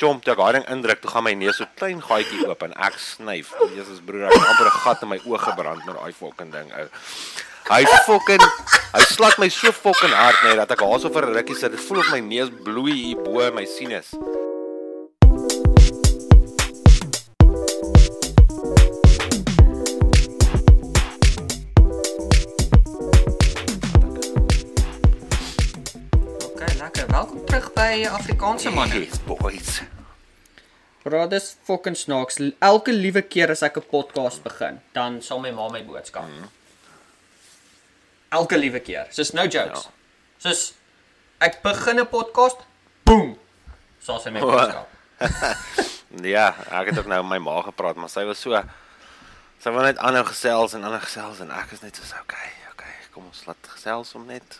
Chom, toe ek daai ding indruk, toe gaan my neus so klein gaatjie oop en ek snyf. Jesus broer, ek het amper 'n gat in my oë gebrand met daai fucking ding ou. Hy fucking hy slat my so fucking hard net dat ek haaso vir 'n rukkie sit. Dit voel of my neus bloei hier bo my sinus. Afrikaanse manne. Yes, boys. Bro, dis fucking snaaks. Elke liewe keer as ek 'n podcast begin, dan sal my ma my boodskap. Mhm. Elke liewe keer. Soos no jokes. Ja. Soos ek begin 'n podcast, boem. Sal sy my boodskap. Ja, ek het ook nou met my ma gepraat, maar sy was so sy wou net aanhou gesels en aanhou gesels en ek is net so okay, okay, kom ons laat gesels om net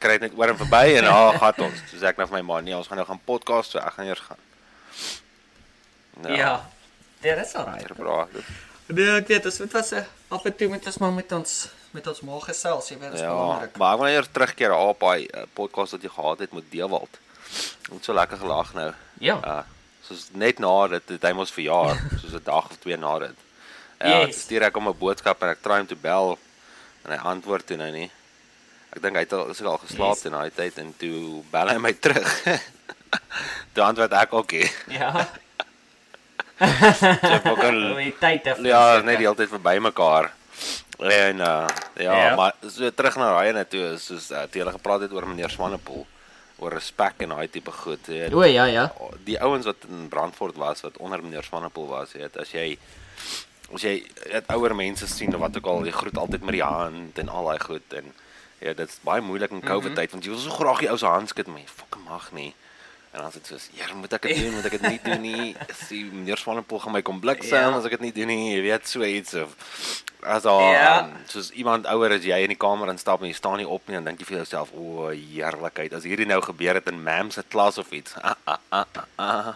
kry dit net oor en verby en haar gat ons. Soos ek nou vir my ma, nee, ons gaan nou gaan podcast, so ek gaan eers gaan. Ja. Dit is alright. Bra. Nee, ek weet, dit was 'n af en toe moet ons maar met ons met ons ma gesels, jy weet, dit is Ja, belangrik. maar ek wil nou eers terugkeer op daai uh, podcast wat jy gehad het met Dewald. Ons so lekker gelag nou. Ja. Uh, soos net na dit het hy mos verjaar, soos 'n dag of twee na dit. Ja, Yes. stuur ek hom 'n boodskap en ek try hom te bel en hy antwoord toe nou nie. Ek dink hy het al is al geslaap Yes. in daai tyd en toe bel hy my terug. toe antwoord ek ook. Okay. Ja. So fucking Die tyd te Ja, net die hele tyd verby mekaar. En uh ja, Ja. maar so terug na net toe is soos uh, toe hulle gepraat het oor meneer Swanepoel oor respek en daai tipe goed. Jy weet, O ja, ja. die ouens wat in Brandfort was wat onder meneer Swanepoel was, jy weet, as jy as jy het ouer mense sien of wat ook al, jy groet altyd met die hand en al daai goed en ja, dit's baie moeilik in COVID tyd want jy wil so graag die ou se hand skud, maar jy fucking mag nie. En dan sê soos, "Ja, moet ek dit doen? Moet ek dit nie doen nie? As die meneer Swanepoel gaan my kom bliksem Ja. as ek dit nie doen nie." Jy weet so iets of as al Ja. um, soos iemand ouer as jy in die kamer instap en jy staan nie op nie, dan dink jy vir jouself, "O, heerlikheid, as hierdie nou gebeur het in mam se klas of iets." Ah, ah, ah, ah, ah.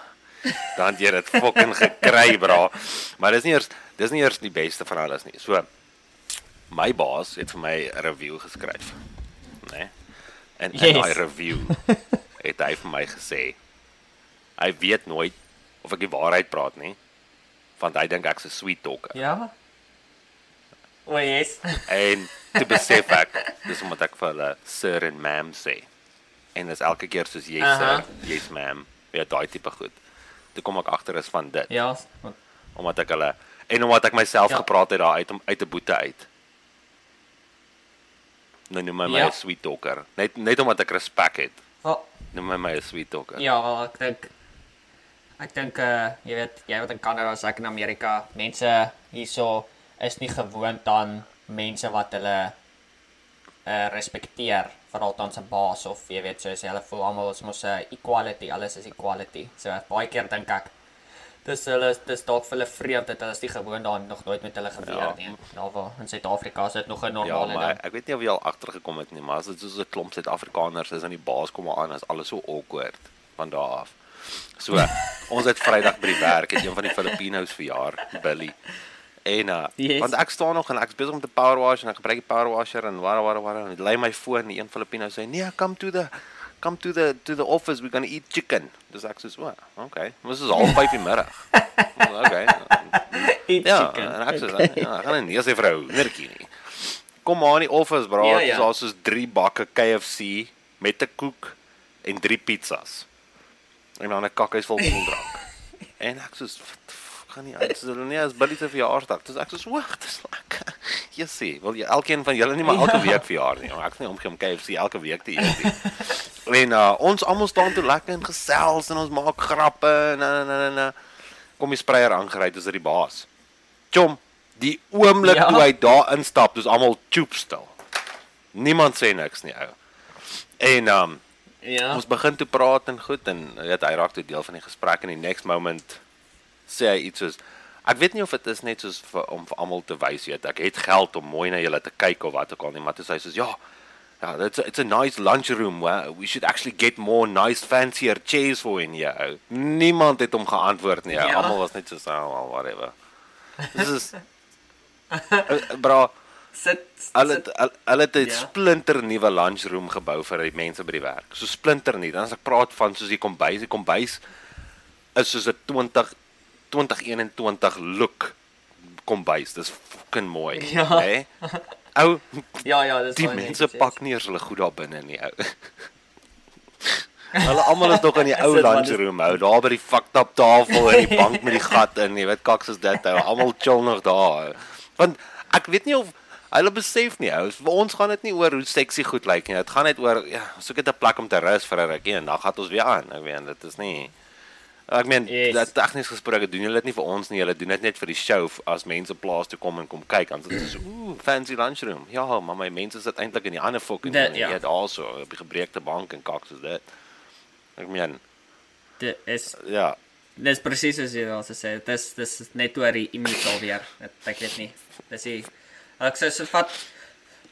Dan het jy dit fucking gekry, bra. Maar dis nie eers dis nie eers die beste van alles nie. So my baas het vir my 'n review geskryf. Né? Nee? En in Yes. daai review het hy vir my gesê hy weet nooit of ek die waarheid praat nie, want hy dink ek's 'n sweet talker. Ja. O yes. En toe besef ek, dis omdat ek vir hulle sir en ma'am sê. En dis elke keer soos yes Aha. sir, yes ma'am, ja daai tipe goed. Toe kom ek agter is van dit, Ja. omdat ek hulle en omdat ek myself Ja. gepraat het daar uit om uit 'n boete uit. Nou noem my my Ja. 'n sweet talker. Net net omdat ek respek het, Wel, noem my my 'n sweet talker. ja, wel, ek dink ek dink uh jy weet, jy wat in Kanada as ek in Amerika, mense hierso is nie gewoond aan mense wat hulle uh respekteer veral dan 'n baas of jy weet soos hulle voel almal is mos 'n uh, equality, alles is equality. So baie keer dink ek dis hulle dis dalk vir hulle vreemd dat hulle is nie gewoond daaraan nog nooit met hulle gebeur Ja. nie. Nou waar in Suid-Afrika is dit nog 'n Ja, normale maar ding. ek weet nie of jy al agtergekom het nie, maar as dit soos 'n klomp Suid-Afrikaners is aan die baas kom aan, is alles so awkward van daar af. So, ons het Vrydag by die werk het een van die Filipinos verjaar, Billy. En uh, Yes. want ek staan nog en ek's besig om te power wash en ek gebruik die power washer en wara wara wara en lei my foon die een Filipino sê, "Nee, come to the come to the to the office, we're going to eat chicken." Dis ek sê, "O, okay." Dis is al 5:00 die middag. okay. Eat Ja, chicken. en ek sê okay. ja, gaan nie eens vir 'n hoendertjie nie. Kom maar in die office, bro. Ja, ja. daar soos 3 bakke KFC met 'n koek en 3 pizzas. En dan 'n kakhuis vol koeldrank. en ek soos wat gaan nie uit. Hulle nie as Billy se verjaarsdag. Dis ek soos wag, dis lekker. Jy sê, wil jy elkeen van julle nie maar elke Ja. week verjaar nie. Ek is nie omgee om KFC elke week te eet en uh, ons almal staan toe lekker en gesels en ons maak grappe en en en, en, en kom die spreier aangery, dis die baas. Chom, die oomblik Ja. toe hy daar instap, dis almal choop stil. Niemand sê niks nie, ou. En um Ja. ons begin toe praat en goed en weet hy raak toe deel van die gesprek en die next moment sê hy iets soos ek weet nie of dit is net soos vir, om vir almal te wys weet ek het geld om mooi na julle te kyk of wat ook al nie maar toe sê hy soos ja ja it's a, it's a nice lunch room where we should actually get more nice fancier chairs for in here ou. niemand het hom geantwoord nie ou. Ja. almal was net so oh, well, whatever dis is uh, bra Sit Hulle hulle het 'n Ja. splinter nuwe lunchroom gebou vir die mense by die werk. So splinter nie. Dan as ek praat van soos die kombuis, die kombuis is soos 'n 20 2021 look kombuis. Dis fucking mooi, Ja. hè? Ou, Ja, ja, dis die mense netjies. pak nie eers hulle goed daar binne nie, ou. Hulle almal is nog in die ou Sit maar, lunchroom hou, daar by die fucked up tafel en die bank met die gat in, jy weet kaks is dit hou. Almal chill nog daar. Ou. Want ek weet nie of hulle besef nie, ou. Vir ons gaan dit nie oor hoe sexy goed lyk nie. Dit gaan net oor ja, soek dit 'n plek om te rus vir 'n rukkie en dan gaan ons weer aan. Ek weet dit is nie Ek meen, Yes. yes. tegnies gesproke doen julle dit nie vir ons nie, julle doen dit net vir die show as mense plaas toe kom en kom kyk, dan is dit so ooh, fancy lunchroom. Ja, maar my mense sit eintlik in die ander fucking Dit- ding, ja. weet also op die gebreekte bank en kaks is dit. Ek meen, Dit is ja, dis presies soos jy daar sê. Dis dis is net oor die image alweer. Dit ek weet nie. Dis die ek sê so vat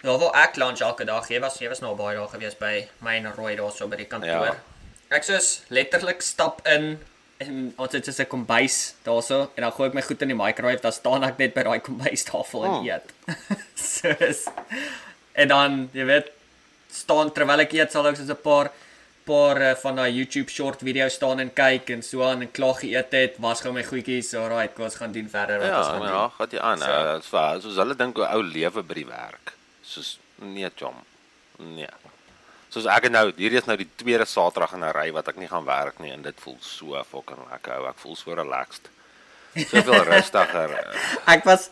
Ja, wel ek lunch elke dag. Jy was jy was nou baie daar gewees by my en Roy daar so by die kantoor. Ja. Ek soos letterlik stap in en ons het so 'n kombuis daarso en dan gooi ek my goed in die microwave, dan staan ek net by daai kombuistafel en Oh. eet. soos en dan, jy weet, staan terwyl ek eet sal ek soos 'n paar paar uh, van daai YouTube short video's staan en kyk en so aan en klaar geëet het, was gou my goedjies, alright, kom ons gaan doen verder wat ja, ons gaan maar doen. ja, gaan jy aan. So. So. Vir soos hulle dink hoe ou lewe by die werk. Soos nee, chom. Nee. Soos ek nou hierdie is nou die tweede Saterdag in 'n ry wat ek nie gaan werk nie en dit voel so fucking lekker. ou. Ek voel so relaxed. Soveel rustiger. Ek was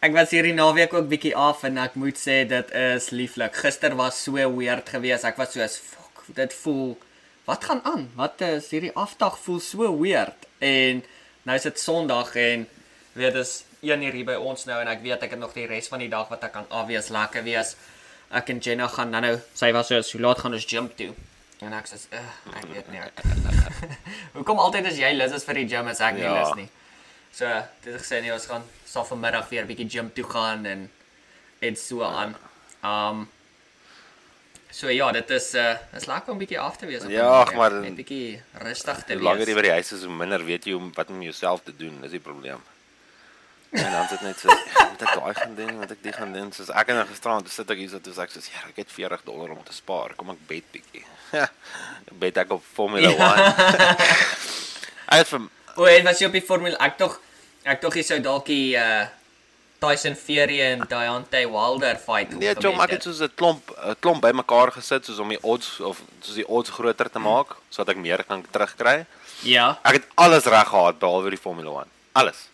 ek was hierdie naweek ook bietjie af en ek moet sê dit is lieflik. Gister was so weird geweest. Ek was so as fuck, dit voel wat gaan aan? Wat is hierdie afdag voel so weird. En nou is dit Sondag en weet dis 1 uur hier by ons nou en ek weet ek het nog die res van die dag wat ek kan afwees lekker wees. Ek en Jenna gaan nou nou sy was so hoe laat gaan ons gym toe? En ek sê ek weet nie. Ek, Hoekom altyd as jy lus is vir die gym as ek nie Ja. lus nie? So, dit het gesê nee, ons gaan sal vanmiddag weer 'n bietjie gym toe gaan en en so aan. Um So ja, dit is uh is lekker om bietjie af te wees op 'n Ja, naweek, maar- net bietjie rustig te Hoe langer jy wees. by die huis is, hoe minder weet jy hoe wat om jouself te doen. Dis die probleem. En dan sit net so, ja, moet ek daai gaan doen, moet ek die gaan doen. Soos ek en gisterand sit ek hier so toe sê ek soos, ja, ek het 40 dollar om te spaar. Kom ek bet bietjie. bet ek op Formula 1. Ek het vir O, en was jy op die formule ek tog ek tog jy sou dalk die uh Tyson Fury en Deontay Wilder fight Nee, Chom, ek het soos 'n klomp 'n klomp bymekaar gesit soos om die odds of soos die odds groter te maak sodat ek meer kan terugkry. Ja. Ek het alles reg gehad behalwe die Formula 1. Alles.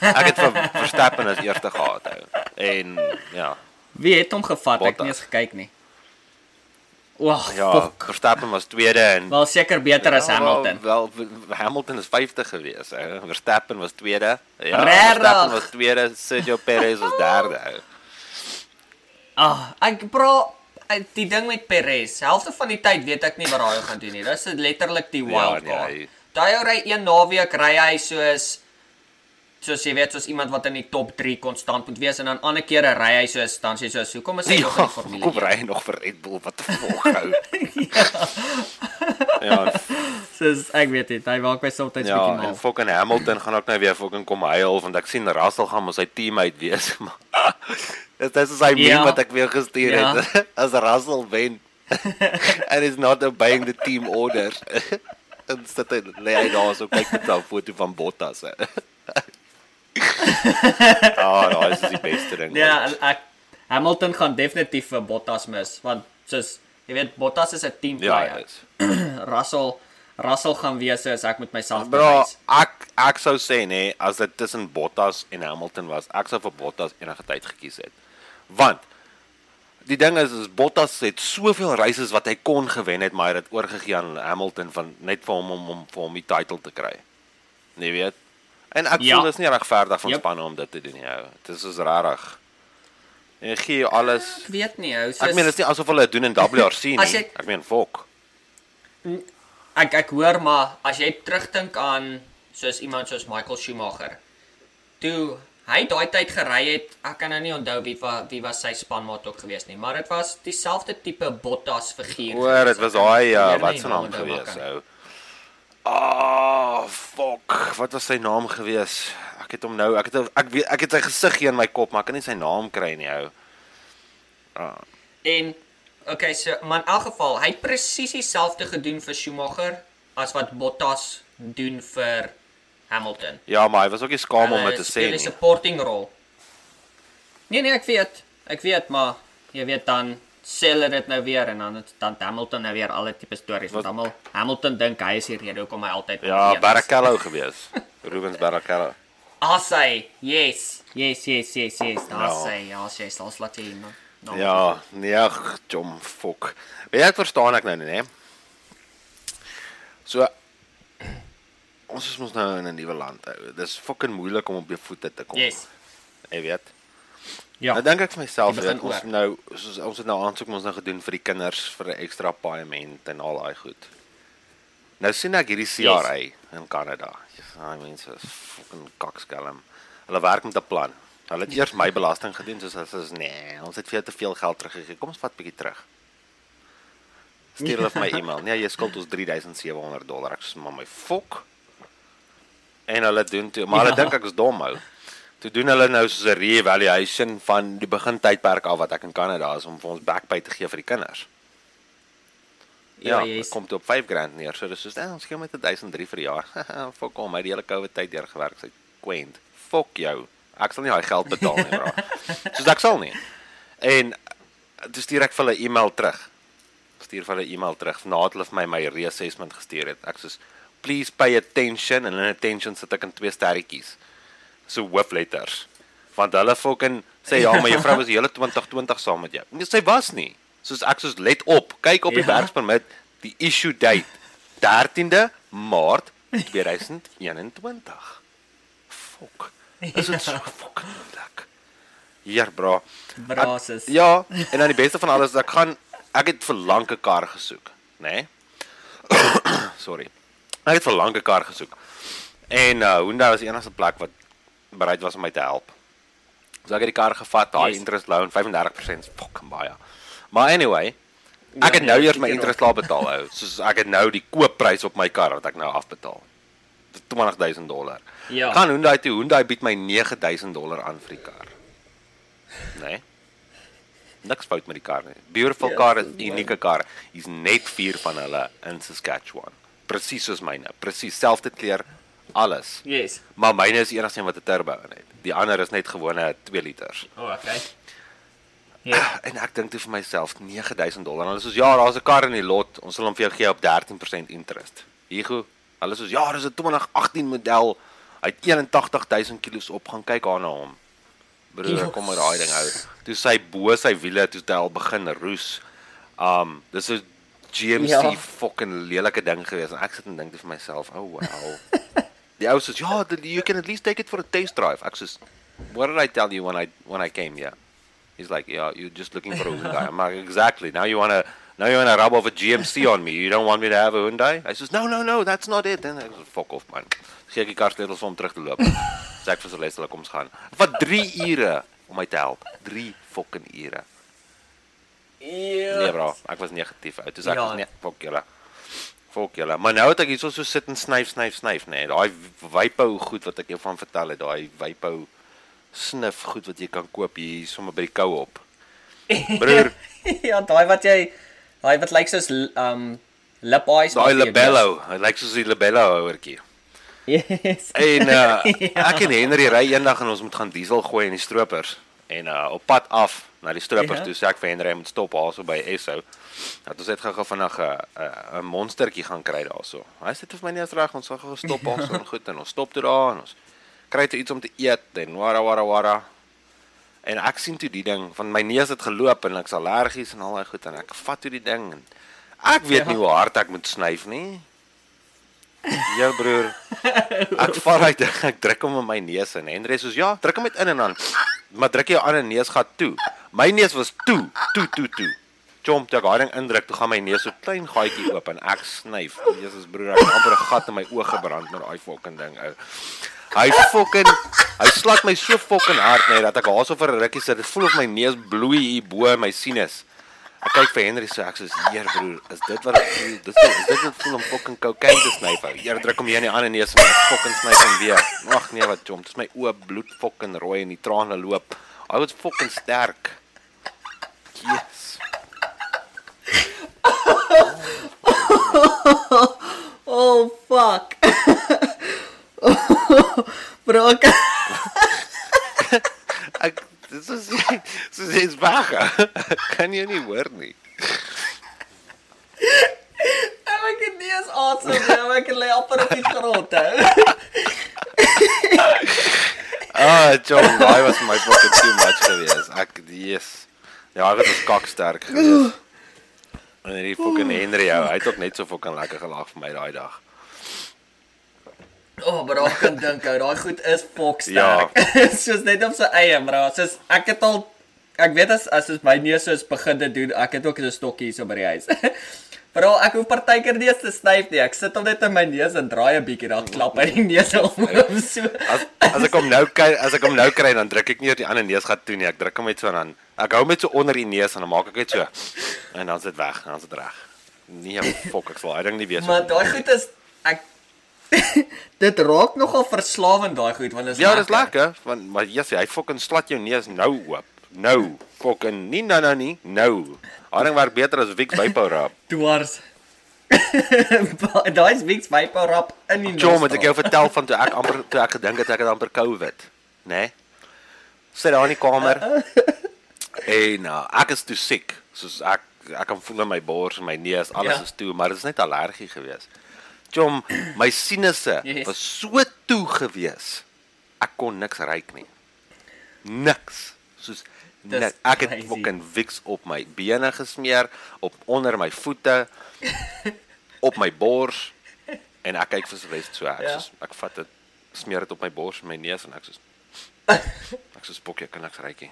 Ek het vir Verstappen as eerste gehad hou. En ja, Wie het hom gevat? Ek het Bottas. nie eens gekyk nie. Wag, ja, fuck. Verstappen was tweede en Wel seker beter as Ja, Hamilton. Wel, wel Hamilton is 50 gewees, hè. Verstappen was tweede. Ja, Regtig? Verstappen was tweede, Sergio Perez was derde. Ou. Ah, ek bro, eh, die ding met Perez, helfte van die tyd weet ek nie wat hy gaan doen nie. Dis letterlik die Ja, wild nee, card. hy- Daai ou ry een naweek ry hy soos soos jy weet soos iemand wat in die top 3 konstant moet wees en dan ander kere ry hy soos dan sê soos hoekom is hy nog in die formule? kom 1? ry hy nog vir Red Bull wat te volg hou. ja, Soos ek weet dit, hy maak my soms bietjie ja, en mal. fucking Hamilton gaan ook nou weer fucking kom huil want ek sien Russell gaan met sy teammate wees. maar Dit is sy meme Ja. wat ek weer gestuur Ja. het. As Russell wen and is not obeying the team orders. en sit hy lê hy daar so kyk met 'n foto van Bottas. Ah, oh, daai is die beste ding. Ja, ek Hamilton gaan definitief vir Bottas mis want soos jy weet Bottas is 'n team ja, player. dit is. Russell Russell gaan wees as ek met myself Bro, bewys. ek ek sou sê nê, as dit tussen Bottas en Hamilton was, ek sou vir Bottas enige tyd gekies het. Want die ding is is Bottas het soveel races wat hy kon gewen het, maar hy het oorgegee aan Hamilton van net vir hom om om vir hom die title te kry. Nee, weet. En ek Ja. voel dis nie regverdig van Yep. spanne om dit te doen nie. ou. Dit is soos rarig. Jy gee jou alles. Ek weet nie ou, soos Ek meen dit is nie asof hulle dit doen in WRC nie. Jy- Ek meen fok. ek ek hoor maar as jy terugdink aan soos iemand soos Michael Schumacher. Toe hy daai tyd gery het, ek kan nou nie onthou wie wa, wie was sy spanmaat ook geweest nie, maar dit was dieselfde tipe Bottas figuur. Hoor, gewees. dit was daai uh, weer wat se naam gewees ou. Ah, fuck. Wat was sy naam gewees? Ek het hom nou, ek het ek weet ek het sy gesig hier in my kop, maar ek kan nie sy naam kry nie ou. Ah, En okay, so maar in elk geval, hy het presies dieselfde gedoen vir Schumacher as wat Bottas doen vir Hamilton. Ja, maar hy was ook nie skaam om dit te sê speel 'n nie. supporting rol. Nee nee, ek weet. Ek weet, maar jy weet dan sê hulle dit nou weer en dan het dan Hamilton nou weer alle tipe stories want Wat- almal Hamilton dink hy is die rede hoekom hy altyd Ja, is. Barrichello gewees. Rubens Barrichello. Asai, yes. Yes, yes, yes, yes. Daar Ja. sê ja, sê sal laat jy nou. nou- Ja, nee, jom fok. Weet jy ek verstaan ek nou nie, hè? So ons is mos nou in 'n nuwe land. ou. Dis fucking moeilik om op jou voete te kom. Yes. Jy weet. Ja. Nou dink ek vir myself, weet, ons oor. nou soos ons het nou aansoek ons nou gedoen vir die kinders vir 'n ekstra paaiement en al daai goed. Nou sien ek hierdie CRA in Kanada. Daai mense is fucking kakskelm. Hulle werk met 'n plan. Hulle het eers my belasting gedoen soos hulle sê nee, ons het vir jou te veel geld teruggegee. Kom ons vat 'n bietjie terug. Stuur hulle vir my e-mail. Nee, jy skuld ons 3700 dollar. Ek sê maar my fok. En hulle doen toe, maar hulle Ja. dink ek is dom hou. Toe doen hulle nou soos 'n re-evaluation van die begintydperk af wat ek in Kanada is om vir ons backpay te gee vir die kinders. Ja, Ja, dit kom toe op 5 grand neer. So dis soos eh, ons gee met 1003 vir die jaar. Fok hom, hy het die hele COVID tyd deurgewerk. Sy quaint. Fok jou. Ek sal nie daai geld betaal nie, bro. soos ek sal nie. En dis direk vir hulle e-mail terug. Stuur vir hulle e-mail terug nadat hulle vir my my reassessment gestuur het. Ek soos please pay attention en in attention sit ek in twee sterretjies. So hoofletters. Want hulle fucking sê ja, maar juffrou was die hele 2020 saam met jou. Nee, sy was nie. Soos ek soos let op, kyk op die Ja. werkspermit, die issue date 13de Maart 2021. Fok. Is dit so fucking moeilik? Ja, bro. Brasis. Ek, ja, en dan die beste van alles ek gaan ek het vir lank 'n kar gesoek, nê? Nee? Sorry. Ek het vir lank 'n kar gesoek. En uh Hyundai was die enigste plek wat bereid was om my te help. So ek het die kar gevat, daai Yes. interest loan 35% is fucking baie. Maar anyway, ek het Ja, nou nee, eers my interest laat betaal ou. Soos ek het nou die koopprys op my kar wat ek nou afbetaal. Dis 20000 dollar. Ja. Gaan Hyundai toe. Hyundai bied my 9000 dollar aan vir die kar. Nee. Niks fout met die kar nie. Beautiful Ja, kar, is unieke kar. Hier's net 4 van hulle in Saskatchewan. Presies soos myne. Presies selfde kleur, alles. Yes. Maar myne is die enigste een wat 'n turbo in het. Die ander is net gewone 2 liters. O, oh, okay. Ja. En ek dink toe vir myself 9000 dollar. Hulle sê ja, daar's 'n kar in die lot. Ons sal hom vir jou gee op 13% interest. Hugo, hulle sê ja, dis 'n 2018 model. Hy het 81000 kilos op gaan kyk aan na hom. Broer, Ja. kom maar daai ding hou. Toe sy bo sy wiele toe tel begin roes. Um, dis 'n GMC ja. Fucking lelike ding gewees en ek sit en dink vir myself, "Oh wow." Die ou sê, "Ja, you can at least take it for a test drive." Ek sê, "What did I tell you when I when I came here?" He's like, "Yeah, you're just looking for a Hyundai." I'm like, "Exactly. Now you want to now you want to rub off a GMC on me. You don't want me to have a Hyundai?" I says, "No, no, no, that's not it." And I said, "Fuck off, man." Gee ek die kar sleutels hom terug te loop. Sê ek vir Celeste hulle kom ons gaan. Wat 3 ure om my te help. 3 fucking ure. Ja. Nee bro, ek was negatief uit. Toe sê ek Ja. ja. nee, fuck julle. Fuck julle. Maar nou het ek hierso so sit en snyf, snyf, snyf, nê. Nee. Daai wypou goed wat ek jou van vertel het, daai wypou snif goed wat jy kan koop hier sommer by die koue op. Broer, ja, daai wat jy daai wat lyk soos um lip eyes. daai labello, hy lyk soos die labello houertjie. Yes. En uh, Ja. ek en Henry ry eendag en ons moet gaan diesel gooi in die stroopers. En uh, op pad af na die stroopers Ja. toe sê ek vir Henry hy moet stop daarso by Esso. Dat ons net gou-gou vinnig 'n 'n 'n monstertjie gaan kry daarso. Hy sê toe vir my nee, is reg, ons sal gou stop daarso en goed en ons stop toe daar en ons kry toe iets om te eet en wara wara wara. En ek sien toe die ding van my neus het geloop en ek's allergies en al daai goed en ek vat toe die ding en ek weet Ja. nie hoe hard ek moet snyf nie. Jou broer. Ek vat hy ding, ek druk hom in my neus in. Henry sê ja, druk hom net in en dan maar druk jy jou ander neusgat toe. My neus was toe, toe, toe, toe. Chomp, toe ek daai ding indruk, toe gaan my neus so klein gaatjie oop en ek snyf. Jesus broer, ek het amper 'n gat in my oë gebrand met daai fucking ding ou. Hy fucking hy slat my so fucking hard net dat ek haasof vir 'n rukkie sit. Dit voel of my neus bloei hier bo my sinus. Ek kyk vir Henry so ek sê heer broer, is dit wat ek voel? Dis is dit wat voel om fucking cocaine te snyf ou. Heer druk hom hier in die ander neus en ek fucking snyf hom weer. Ag nee wat chomp, dis my oë bloed fucking rooi en die trane loop. Hy was fucking sterk. Yes. Oh fuck. Bro, ek Ek dis is dis is wag. Kan jy nie hoor nie. ek het nie eens asem nie, ek lê op die grond hou. Ah, John, daai was my fucking too much geweest. Ek yes. Ja, hy was kak sterk geweest. En die fucking Henry, ou, hy het ook net so fucking lekker gelag vir my daai dag. Oh, bro, ek kan dink ou, daai goed is fok Ja. Soos net op sy eie, bro. Soos ek het al ek weet as as my neus soos begin te doen, ek het ook 'n stokkie hier so by die huis. Bro, ek hoef partykeer nie eens te snyf nie. Ek sit hom net in my neus en draai 'n bietjie dan klap hy die neus om hom so. As as ek hom nou kry, as ek hom nou kry, dan druk ek nie op die ander neusgat toe nie. Ek druk hom net so dan. Ek hou hom net so onder die neus en dan maak ek dit so. En dan is dit weg, dan is dit reg. Nee, fok, ek sal hy ding nie weet Maar daai goed is ek dit raak nogal verslawend daai goed want is Ja, dis lekker, want maar Jesus, hy fucking slat jou neus nou oop. Nou, fucking nie nou nou nie, nou. Haring werk beter as Vicks Vapor Rub. dwars. Daai is Vicks Vapor Rub in die Jom, het ek jou vertel van toe ek amper toe ek gedink het ek het amper COVID, né? Nee? Sit daar in die kamer. En uh, ek is toe siek. Soos ek ek kan voel in my bors en my neus, alles Ja. is toe, maar dit is net allergie gewees. Jom, my sinusse Yes. was so toe gewees. Ek kon niks ruik nie. Niks. Soos Dis ek het crazy. fucking Vicks op my bene gesmeer, op onder my voete, op my bors en ek kyk vir Celeste so ek Ja. soos ek vat dit smeer dit op my bors en my neus en ek soos ek soos pokkie kan ek rykie.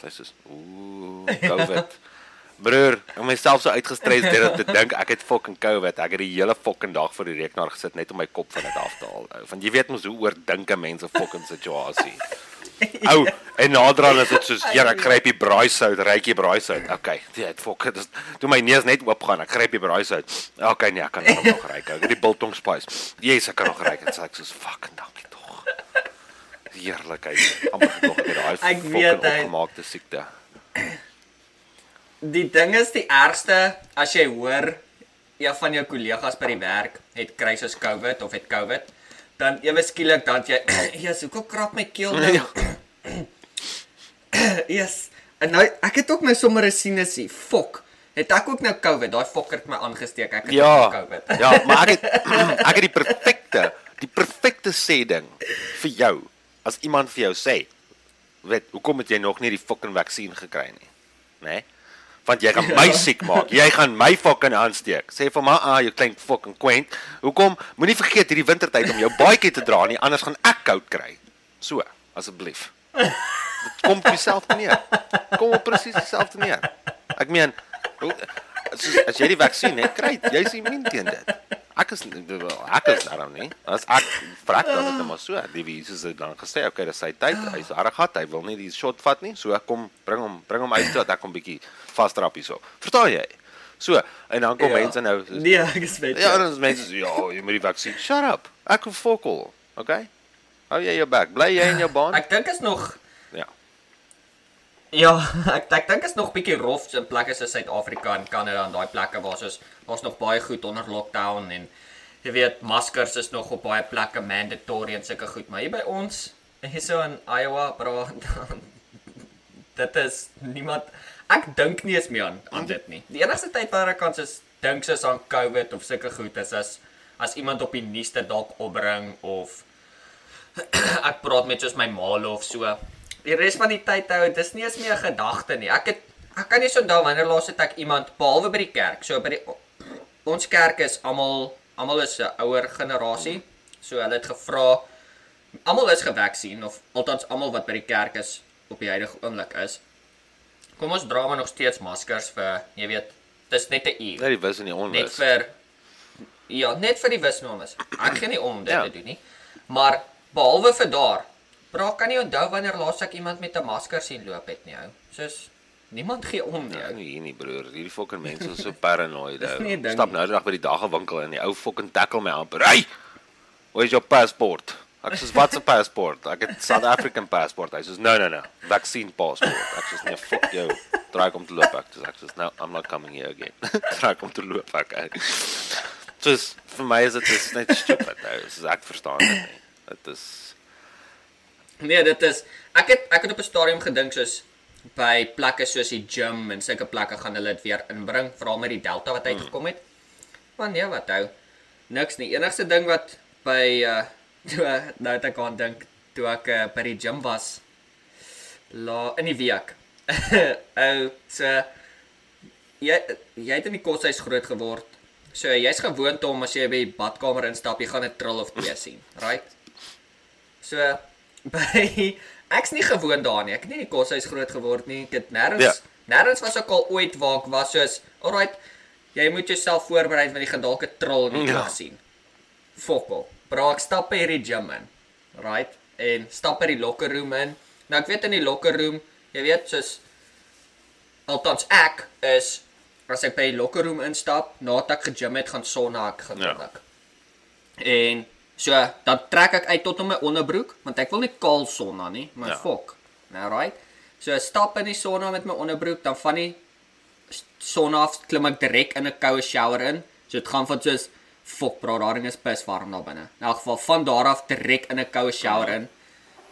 Sy soos ooh COVID. Broer, ek myself so uitgestres deur om te dink ek het fucking COVID. Ek het die hele fucking dag voor die rekenaar gesit net om my kop van dit af te haal. Want jy weet mos hoe oordink 'n mens 'n fucking situasie. Ou, en naderhand is dit soos, ja, ek gryp die braaisout, ryk die braaisout. Okay, dit fok, dit is toe my neus net oop gaan, ek gryp die braaisout. Okay, nee, ek kan dit nog ryk. Ek het die biltong spice. Yes, ek kan nog ryk. Dit sê ek soos fucking dankie tog. Heerlikheid. Amper ek het daai Ek fucking weet, hy- opgemaakte siekte. Die ding is die ergste as jy hoor ja van jou kollegas by die werk het kry soos COVID of het COVID, dan ewe skielik dan jy Jesus, hoekom krap my keel nou? Ja. yes. En nou ek het ook nou sommer 'n sinusie. Fok. Het ek ook nou COVID? Daai fokker het my aangesteek. Ek het Ja. nou COVID. Ja, maar ek het ek het die perfekte, die perfekte sê ding vir jou. As iemand vir jou sê, weet, hoekom het jy nog nie die fucking vaksin gekry nie? Né? Nee? Want jy gaan my siek maak. Jy gaan my fucking aansteek. Sê vir my, ah, jy klein fucking quaint. Hoekom? Moenie vergeet hierdie wintertyd om jou baadjie te dra nie, anders gaan ek koud kry. So, asseblief. Kom op dieselfde neer. Kom op presies dieselfde neer. Ek meen, as, as jy die vaksin het, kry jy jy's immuun teen dit. Ek is ek is daarom nie. As ek vrek dan is dit maar so. Die Jesus het dan gesê, okay, dis sy tyd. Hy's harde gat. Hy wil nie die shot vat nie. So kom, bring hom, bring hom uit toe dat ek hom bietjie vasdrap hierso. Verstaan jy? So, en dan kom Ja. mense nou soos, Nee, ek is weet. Ja, dan is mense so, ja, jy moet die vaksin. Shut up. Ek wil fokol. Okay? Hou jy jou bek. Bly jy in jou baan? Ek dink is nog Ja. Ek ek dink is nog bietjie rof in plekke soos Suid-Afrika en Kanada en daai plekke waar soos waar's nog baie goed onder lockdown en jy weet maskers is nog op baie plekke mandatory en sulke goed, maar hier by ons hierso in Iowa, bro, dit is niemand ek dink nie eens meer aan aan dit nie. Die enigste tyd wanneer ek kan soos dink soos aan COVID of sulke goed is as as iemand op die nuus dit dalk opbring of ek praat met soos my maal of so. Die res van die tyd hou, dis nie eens meer 'n gedagte nie. Ek het ek kan nie onthou wanneer laas het ek iemand behalwe by die kerk. So by die ons kerk is almal almal is 'n ouer generasie. So hulle het gevra almal is gevaksin of althans almal wat by die kerk is op die huidige oomblik is. Kom ons dra maar nog steeds maskers vir, jy weet, dis net 'n uur. Net die wis en die Net onwis. vir Ja, net vir die wisnommers. Ek gee nie om om dit Ja. te doen nie. Maar behalwe vir daar, bra kan nie onthou wanneer laas ek iemand met 'n masker sien loop het nie, ou. Soos niemand gee om nie, Ja, ou. nie hier nie broer. Hierdie fucking mense is so paranoid. Dis ou. nie 'n ding Stap nou die dag by die dagewinkel en die ou fucking tackle my amper. Hey! Waar is jou paspoort? Ek sê wat 'n paspoort? Ek het South African passport. Hy sê no no no, vaccine passport. Ek sê nee, fuck jou. Draai kom te loop ek. Dis ek sê no, I'm not coming here again. Draai kom te loop ek. Soos vir my is dit net stupid. Nou, soos ek verstaan dit nie. Dit is Nee, dit is ek het ek het op 'n stadium gedink soos by plekke soos die gym en sulke plekke gaan hulle dit weer inbring, veral met die Delta wat uitgekom het. Maar nee, wat hou. Niks nie. Enigste ding wat by uh toe nou het ek aan dink toe ek uh, by die gym was la in die week. Ou, so jy jy het in die koshuis groot geword. So jy's gewoond om as jy by die badkamer instap, jy gaan 'n trill of twee sien, right? So by ek's nie gewoond daaraan nie. Ek het nie in die koshuis groot geword nie. Ek het nêrens Ja. nêrens was ek al ooit waar ek was soos, alright, jy moet jouself voorberei want jy gaan dalk 'n trill in die Ja. oog sien. Fokol. Bra, ek stap by hierdie gym in. Right? En stap by die locker room in. Nou ek weet in die locker room, jy weet soos althans ek is as ek by die locker room instap, nadat ek gegym het, gaan sonna ek gewoonlik. En so dan trek ek uit tot op my onderbroek want ek wil nie kaal sonna nie, maar Ja. fok. Nou right. So stap in die sonna met my onderbroek, dan van die s- sonna af klim ek direk in 'n koue shower in. So dit gaan van soos fok bro, daar is pis warm daar binne. In elk geval van daar af direk in 'n koue shower in.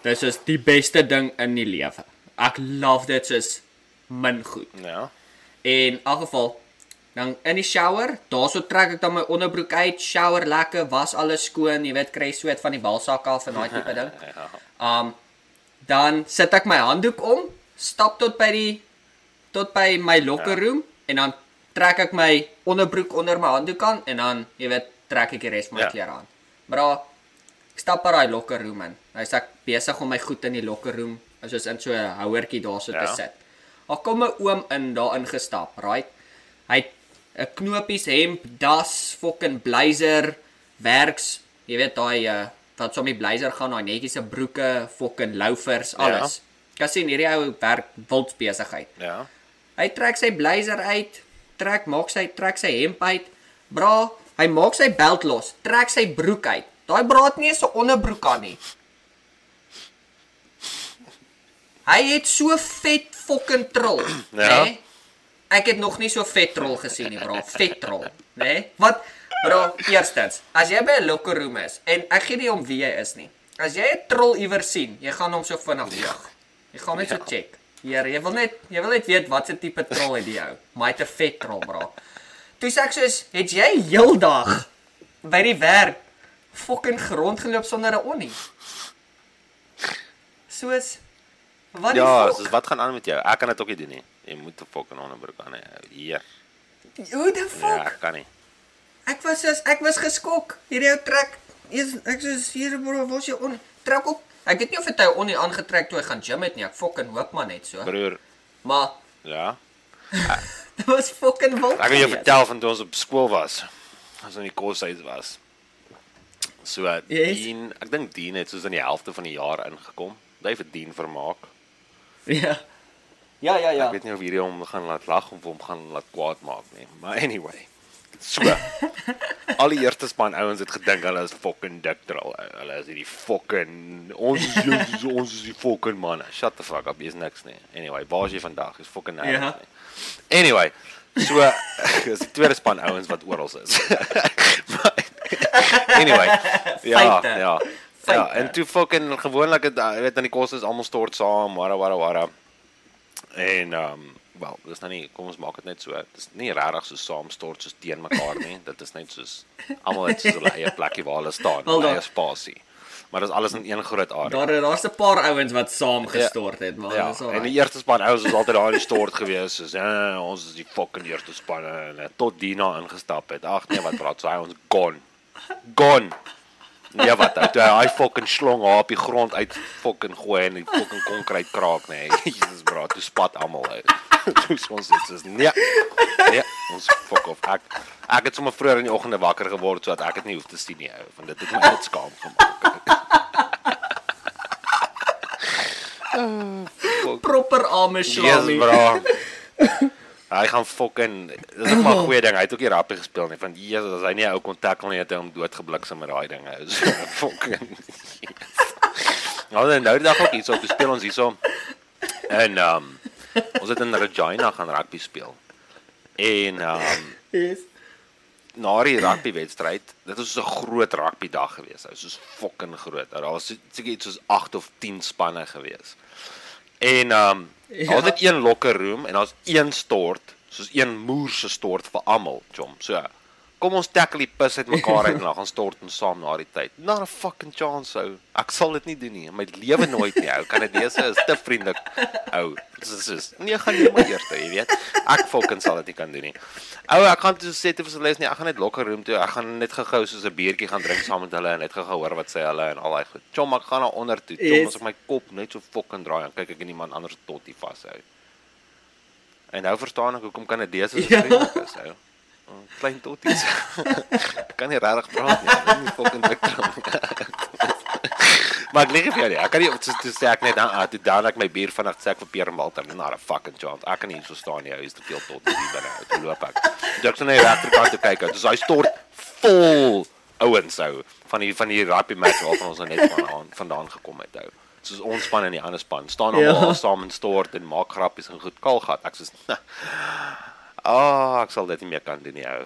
Dis is die beste ding in die lewe. Ek love dit soos min goed. ja. En in elk geval dan in die shower, daarso trek ek dan my onderbroek uit, shower lekker, was alles skoon, jy weet kry sweet van die balsak af en daai tipe ding. Ja. Um dan sit ek my handdoek om, stap tot by die tot by my locker Ja. room en dan trek ek my onderbroek onder my handdoek aan en dan jy weet trek ek die res van my Ja. klere aan. Maar daar ek stap by daai locker room in. Hy's ek besig om my goed in die locker room, soos in so 'n houertjie daarso te Ja. sit. Daar kom 'n oom in daarin gestap, right? Hy het 'n knopies hemp, das, fucking blazer, werks, jy weet daai uh, wat so die blazer gaan, daai netjiese broeke, fucking loafers, Ja. alles. Ja. Kan sien hierdie ou werk wild besigheid. Ja. Hy trek sy blazer uit, trek maak sy trek sy hemp uit. Bra, hy maak sy belt los, trek sy broek uit. Daai braat nie eens 'n onderbroek aan nie. Hy het so vet fucking trol, Ja. né? Ek het nog nie so vet trol gesien nie, bra. Vet trol, né? Wat bra, eerstens, as jy by 'n locker room is en ek gee nie om wie jy is nie. As jy 'n trol iewers sien, jy gaan hom so vinnig hoog. Jy gaan net so check. Hier, jy wil net jy wil net weet wat se tipe trol het die ou. Maar het 'n vet trol, bra. Toe sê ek soos, het jy heeldag by die werk fucking grond geloop sonder 'n onnie? Soos wat Ja, soos wat gaan aan met jou? Ek kan dit ook nie doen nie. Jy moet 'n fucking onderbroek aan hê. Hier. Hoe die Ja, fuck? ek kan nie. Ek was soos ek was geskok. Hierdie ou trek eers ek soos hier bro, was jy on trek op. Ek weet nie of dit hy onie aangetrek toe hy gaan gym het nie. Ek fucking hoop maar net so. Broer, Maar ja. dit was fucking wild. Ek wil jou vertel van toe ons op skool was. Ons in die koshuis was. So, Yes. Dean, ek dink Dean het soos in die helfte van die jaar ingekom. Hy vir Dean vermaak. Ja. Ja, ja, ja. Ek weet nie of hierdie hom gaan laat lag of hom gaan laat kwaad maak nie. Maar anyway. So. al die eerste span ouens het gedink hulle is fucking dik drol. Hulle is hierdie fucking ons is ons is, is die fucking manne. Shut the fuck up. Jy's niks nie. Anyway, waar is jy vandag? Jy's fucking niks Ja. Anyway, so is die tweede span ouens wat oral is. Anyway, ja, Feite. ja. Ja, Feite. en toe fucking gewoonlik het jy weet aan die kos is almal stort saam, wara wara wara. En ehm um, wel, dis nou nie kom ons maak dit net so. Dis nie regtig so saam stort soos teen mekaar nie. Dit is net soos almal het soos hulle eie plekkie waar hulle staan, Wel hulle dan- eie spasie. Maar dis alles in een groot area. Daar daar's 'n paar ouens wat saam gestort het, maar Ja, dis al. en die eerste span ouens was altyd daar in die stort gewees, soos ja, ons is die fucking eerste span en eh, tot Dina ingestap het. Ag nee, wat praat sy ons gone. Gone. Ja wat, ou, hy fucking slong haar op die grond uit fucking gooi en die fucking konkreet kraak nê. Nee. Jesus bro, toe spat almal uit. Toe sê ons dit soos nee. Nee, ons fuck off. Ek ek het sommer vroeër in die oggende wakker geword sodat ek dit nie hoef te sien nie, ou, want dit het my net skaam gemaak. proper Amish Yes, Shami. Hy gaan fucking dis ook maar 'n goeie ding. Hy het ook nie rappie gespeel nie. Van Jesus, as hy nie 'n ou kon tackle nie, het hy hom doodgebliksem met daai dinge. So fucking. Nou dan nou dag ook iets op speel ons hierso. En ehm um, ons het in Regina gaan rugby speel. En ehm um, Yes. na die rugby wedstryd, dit was so 'n groot rugby dag gewees. Dit was soos fucking groot. Daar was seker iets soos 8 of 10 spanne gewees. En ehm um, Ja. net een locker room en daar's een stort, soos een moer se stort vir almal, chom. So kom ons tackle die pis uit mekaar uit en dan gaan stort ons saam na die tyd. Not a fucking chance ou. Ek sal dit nie doen nie. in My lewe nooit nie ou. Kan dit wees is te vriendelik ou. Dis is nee, gaan jy maar eers, jy weet. Ek fucking sal dit nie kan doen nie. Ou, ek gaan toe sê te vir hulle is nie, ek gaan net locker room toe. Ek gaan net gou-gou soos 'n biertjie gaan drink saam met hulle en net gou-gou hoor wat sê hulle en al daai goed. Chom, ek gaan na onder toe. Chom, Yes. as ek my kop net so fucking draai en kyk ek in iemand anders tot die vashou. En nou verstaan ek hoekom Kanadese so Ja. vriendelik is, ou. Oh, Klein totties. Ek kan nie regtig praat nie. Ek nie fucking Victor. maar ek lieg vir jou nie. Ek kan nie toe, toe sê ek net dan ah, toe dan ek my bier vanaand sê ek vir Pierre Malter, not a fucking chance. Ek kan nie hier so staan nie. Hy is te veel tot hier binne. Toe loop ek. Toe ek so na die regterkant toe kyk, dis hy stort vol ouens ou van die van die rugby match waarvan ons nou net vandaan vandaan gekom het ou. Soos ons span en die ander span staan almal Ja. saam in stort en maak grappies en goed kalgat. Ek sê Ah, oh, ek sal dit nie meer kan doen nie ou.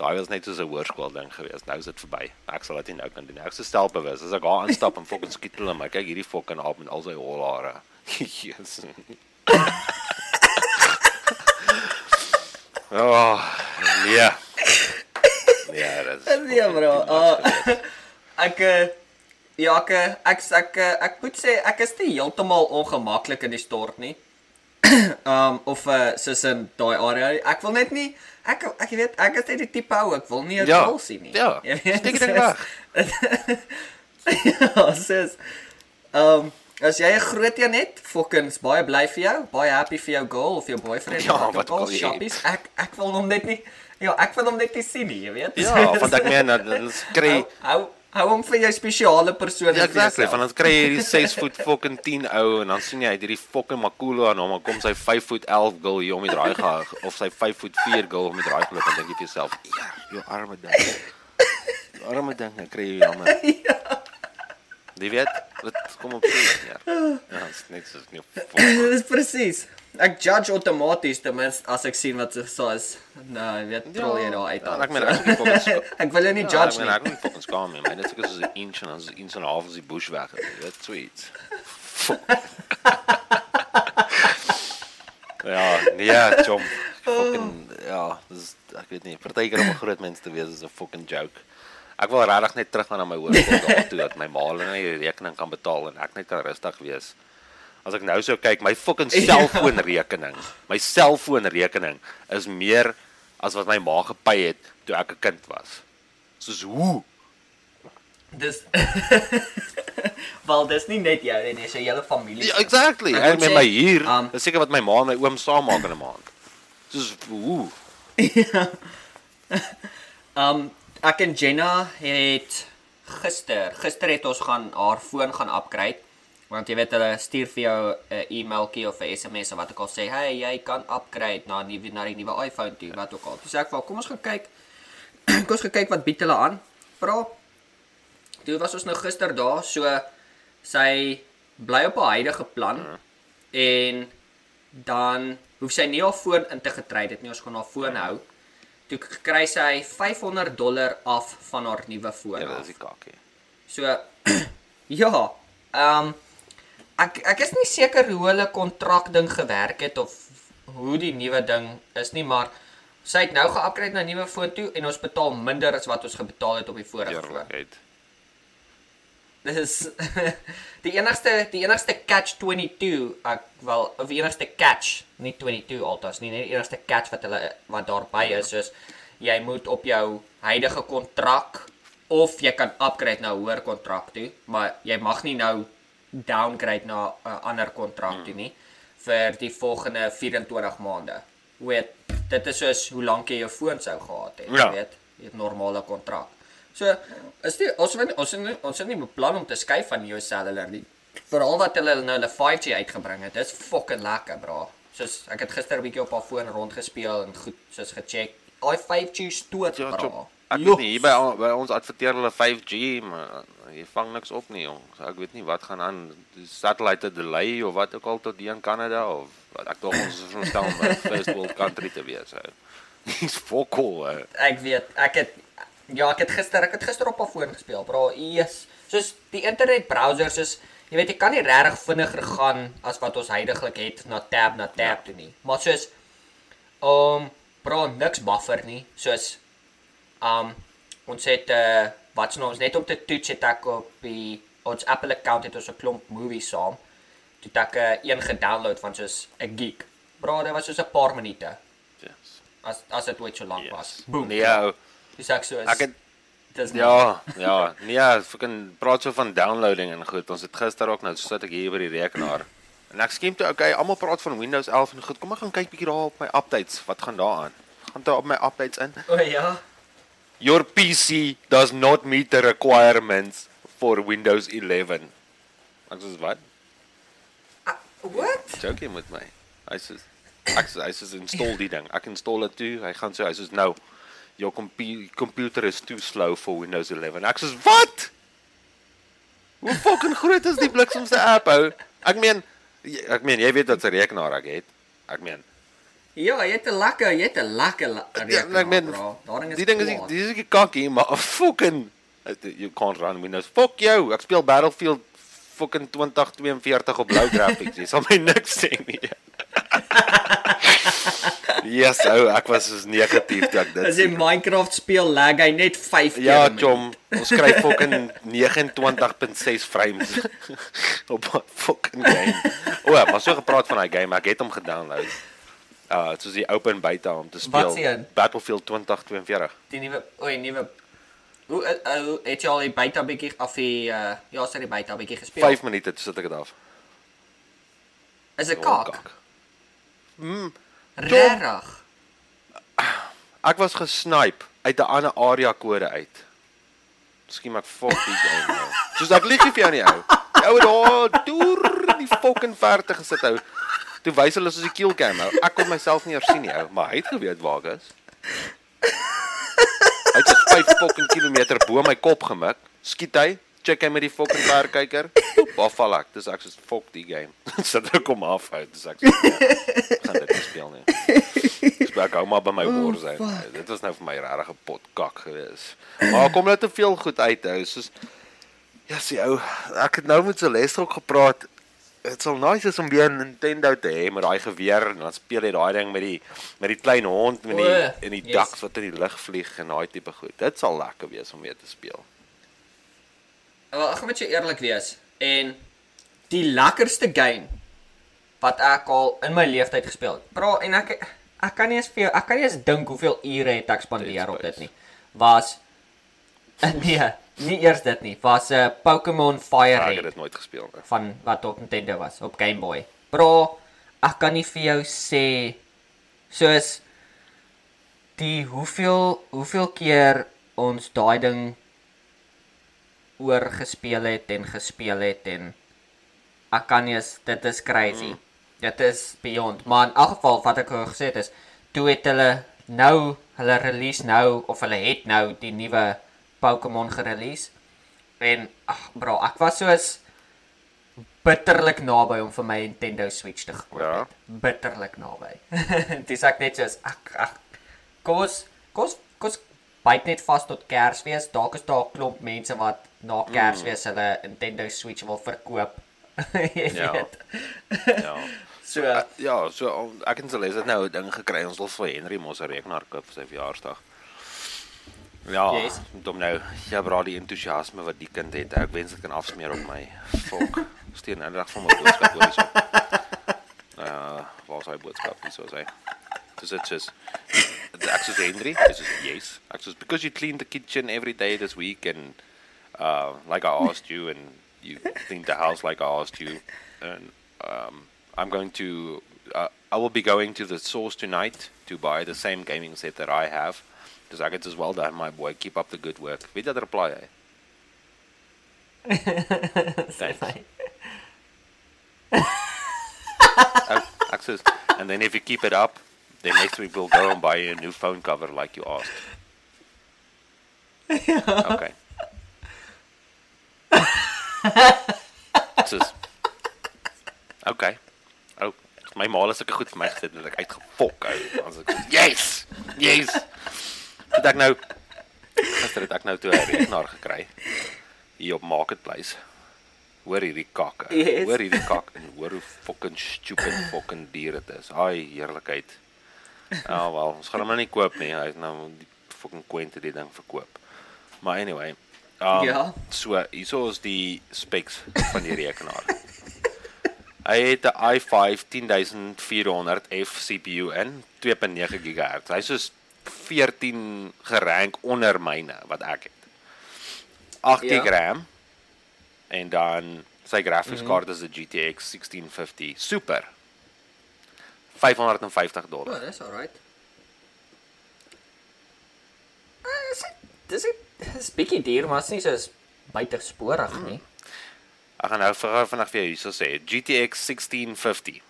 Daai was net so 'n hoërskool ding geweest. Nou is dit verby. Ek sal dit nie nou kan doen nie. Ek is so stelbewus. As ek daar instap en fucking skiet hulle my. Kyk hierdie fucking aap met al sy holhare. Jesus. Oh, nee. Nee, dit is. Nee, bro. fucking too much Uh, ek eh, ja, ek eh, ek ek eh, ek moet sê ek is nie heeltemal ongemaklik in die stort nie. Um of uh, soos in daai area. Ek wil net nie ek ek weet ek is net die tipe ou ek wil nie 'n Ja, kol sien nie. ja, weet, steek dit soos- weg. ja, sis. Um as jy 'n groot een het, fuckings baie bly vir jou, baie happy vir jou girl of jou boyfriend Ja, of wat ook al wil shoppies. Ek ek wil hom net nie ja, ek wil hom net nie sien nie, jy weet. Ja, want ek meen dat dit kry hou hou hom vir jou spesiale persoon Ja, vir exactly. jouself. Van dan kry jy hierdie 6 voet fucking 10 ou en dan sien jy uit hierdie fucking Makolo aan hom, dan kom sy 5 voet 11 girl hier om die draai gehou of sy 5 voet 4 girl om die draai geloop en dink jy vir jouself, ja, jou arme ding. Jou arme ding, ek kry jou jammer. Ja. Jy weet, dit kom op sy ja. Ja, dit is net so nie fuck. Dis presies. Ek judge outomaties ten minste as ek sien wat so is. Nou, jy weet, trol jy daar uit. Ja, aan. ek meen ek is ska- ek wil jou nie Ja, judge ek meen nie. ek is nie fucking skaam nie, maar net seker soos 'n inch en dan is 'n inch en 'n half as die bush weg, jy weet, sweet. Ja, nee, chom. Fucking ja, dis ek weet nie, partykeer om 'n groot mens te wees is 'n fucking joke. Ek wil regtig net terug gaan na my hoërskool daartoe dat my ma hulle net die rekening kan betaal en ek net kan rustig wees. As ek nou so kyk, my fucking selfoonrekening, my selfoonrekening is meer as wat my ma gepay het toe ek 'n kind was. Soos hoe? Dis Wel, dis nie net jou nie, dis 'n hele familie. Ja, exactly. Ek moet met my hier, um, dis seker wat my ma en my oom saam maak in 'n maand. Soos hoe? Um ek en Jenna het gister, gister het ons gaan haar foon gaan upgrade. Want jy weet hulle stuur vir jou 'n e-mailtjie of 'n SMS of wat ook al sê, "Hey, jy kan upgrade na die na die nuwe iPhone toe," wat ook al. Sê ek, "Wel, kom ons gaan kyk. kom ons gaan kyk wat bied hulle aan." Vra. Toe was ons nou gister daar, so sy bly op haar huidige plan en dan hoef sy nie haar foon in te getrei dit nie, ons gaan haar foon hou. Toe kry sy 500 dollar af van haar nuwe foon. Ja, dis die kakkie. So ja, ehm um, ek ek is nie seker hoe hulle kontrak ding gewerk het of hoe die nuwe ding is nie, maar sy het nou ge-upgrade na nuwe foon toe en ons betaal minder as wat ons gebetaal het op die vorige foon. Eerlikheid. Dis die enigste die enigste catch 22 ek wel of die enigste catch, nie 22 altas nie, net die enigste catch wat hulle wat daarby is is jy moet op jou huidige kontrak of jy kan upgrade na 'n hoër kontrak toe, maar jy mag nie nou downgrade na 'n ander kontrak toe nie vir die volgende 24 maande. Weet, dit is soos hoe lank jy jou foon sou gehad het, Ja. jy weet, die normale kontrak. So, is die ons wil ons het nie, ons het nie beplan om te skuif van jou cellular nie. Veral wat hulle nou hulle 5G uitgebring het. Dis fucking lekker, bra. Soos ek het gister 'n bietjie op haar foon rondgespeel en goed soos gecheck. Daai 5G stoot, Ja, bra. chop. Ek weet nie hier by by ons adverteer hulle 5G, maar jy vang niks op nie, jong. So ek weet nie wat gaan aan. Die satellite delay of wat ook al tot hier in Kanada of wat ek dog ons is verstel om 'n first world country te wees. Ou. Dis fokol. Ek weet, ek het ja, ek het gister ek het gister op 'n foon gespeel, bro. Yes. Soos die internet browsers is jy weet jy kan nie regtig vinniger gaan as wat ons heidaglik het na tab na tab toe nie. Maar soos um bro, niks buffer nie. Soos um ons het uh wat's nou ons net om te toets het ek op die ons Apple account het ons 'n klomp movies saam. Toe ek uh, een gedownload van soos 'n gig. Bro, dit was soos 'n paar minute Yes. as as dit ooit so lank was. yes. Boom. Nee, ou. Dis ek so is. ek het dis ja, ja. Nee, fucking praat so van downloading en goed. Ons het gister ook nou sit ek hier by die rekenaar. En ek skiem toe, okay, almal praat van Windows 11 en goed. Kom ek gaan kyk bietjie daar op my updates. Wat gaan daar aan? Gaan daar op my updates in? O ja. Your PC does not meet the requirements for Windows 11. Ek sê wat? Uh, what? Joke jy met my. Hy sê ek sê hy sê install die ding. Ek install dit toe. Hy gaan so hy sê nou your compu computer is too slow for Windows 11. Ek sê wat? Hoe fucking groot is die bliksemse app ou? Ek meen ek meen jy weet wat 'n rekenaar ek het. Ek meen Ja, jy het 'n lekker, jy het 'n lekker Ja, rekenaar, ek meen die ding is die is ek kakkie maar fucking you can't run Windows. Fuck jou. Ek speel Battlefield fucking 2042 op blou graphics. Jy sal my niks sê nie. Yes, ou, ek was so negatief toe ek dit As jy. Minecraft speel, lag hy net 5 keer. Ja, in my- chom, ons kry fucking 29.6 frames op 'n fucking game. O, maar so gepraat van daai game, ek het hom gedownload. Uh, soos die open beta om te speel. Battlefield 2042. Die nuwe, o, die nuwe Hoe uh, het jy al die beta bietjie af die uh, ja, sê die beta bietjie gespeel? 5 minute toe sit ek dit af. Is dit Oh, kak? Regtig? Ek was gesnipe uit 'n ander area kode uit. Miskien maar fuck die game nou. Soos ek lieg vir jou nie ou. Ou het daar deur in die fucking verte gesit ou. Toe wys hulle soos die kill cam ou. Ek kon myself nie eers sien nie ou, maar hy het geweet waar ek is. Hy het so 5 fucking kilometer bo my kop gemik. Skiet hy, check hy met die fucking verkyker. Waar val ek? Dis ek soos fuck die game. Sit ek hom af uit. Dis ek soos, ja, gaan dit nie speel nie. Dis ek hou maar by my bors uit. Dit was nou vir my regtig 'n pot kak gewees. Maar kom nou te veel goed uit hou. Soos ja, sien ou, ek het nou met Celeste ook gepraat. Dit sal nice is om weer 'n Nintendo te hê met daai geweer en dan speel jy daai ding met die met die klein hond met die O, en die yes. ducks wat in die lug vlieg en daai tipe goed. Dit sal lekker wees om weer te speel. Wel, ek gaan met jou eerlik wees en die lekkerste game wat ek al in my lewe tyd gespeel het. Bro, en ek ek kan nie eens vir jou, ek kan nie eens dink hoeveel ure het ek spandeer op dit nie. Was nee, nie eers dit nie. Was 'n uh, Pokémon Fire Ek het Red dit nooit gespeel nie. van wat op Nintendo was op Game Boy. Bro, ek kan nie vir jou sê soos die hoeveel hoeveel keer ons daai ding oor gespeel het en gespeel het en ek kan nie dit is crazy. Mm. Dit is beyond. Maar in elk geval wat ek al gesê het is toe het hulle nou hulle release nou of hulle het nou die nuwe Pokémon gerelease. En ag bro, ek was soos bitterlik naby om vir my Nintendo Switch te koop. Ja. het. Bitterlik naby. Dis ek net soos ag ag kos kos kos byt net vas tot Kersfees. Dalk is daar 'n klomp mense wat na Kersfees hulle Nintendo Switch wil verkoop. Jy Ja. weet. Ja. So Uh, ja, so ek en Celeste het nou 'n ding gekry. Ons wil vir Henry mos 'n rekenaar koop vir sy verjaarsdag. Ja, Yes. dom nou. Ja, bra die entoesiasme wat die kind het. Ek wens ek kan afsmeer op my fok. Stuur nou net van my boodskap hoor hierso. Uh, waar is hy boodskap hier so sê? Dis dit is ek sê Henry, dis is yes. Ek sê because you clean the kitchen every day this week and uh like I asked you and you cleaned the house like I asked you and um I'm going to uh, I will be going to the source tonight to buy the same gaming set that I have. Dis ek het as well done my boy keep up the good work. Jy dat reply hy? Thanks. Ek and then if you keep it up, then next week we'll go and buy you a new phone cover like you asked. Okay. Dis Okay. Oh, my ma het sulke goed vir my gesê dat ek uitgefok ou. Ons ek yes. Yes. Het ek nou gister het ek nou toe 'n rekenaar gekry hier op Marketplace. Hoor hierdie kakke. Yes. Hoor hierdie kak en hoor hoe fucking stupid fucking dier dit is. Ai heerlikheid. Ja, oh, wel, ons gaan hom nou nie koop nie. Hy het nou die fucking kwente die ding verkoop. Maar anyway, um, Ja. so hierso is die specs van die rekenaar. Hy het 'n i5 10400F CPU in 2.9 GHz. Hy's soos 14 gerank onder myne wat ek het. 8 Ja. GB RAM en dan sy graphics card is 'n GTX 1650 Super. 550 O, dollar. oh, dis alright. Uh, is dit dis dit is bietjie duur, maar dit is nie so buitensporig nie. Ek gaan nou vir vandag vir jou hierso sê GTX 1650.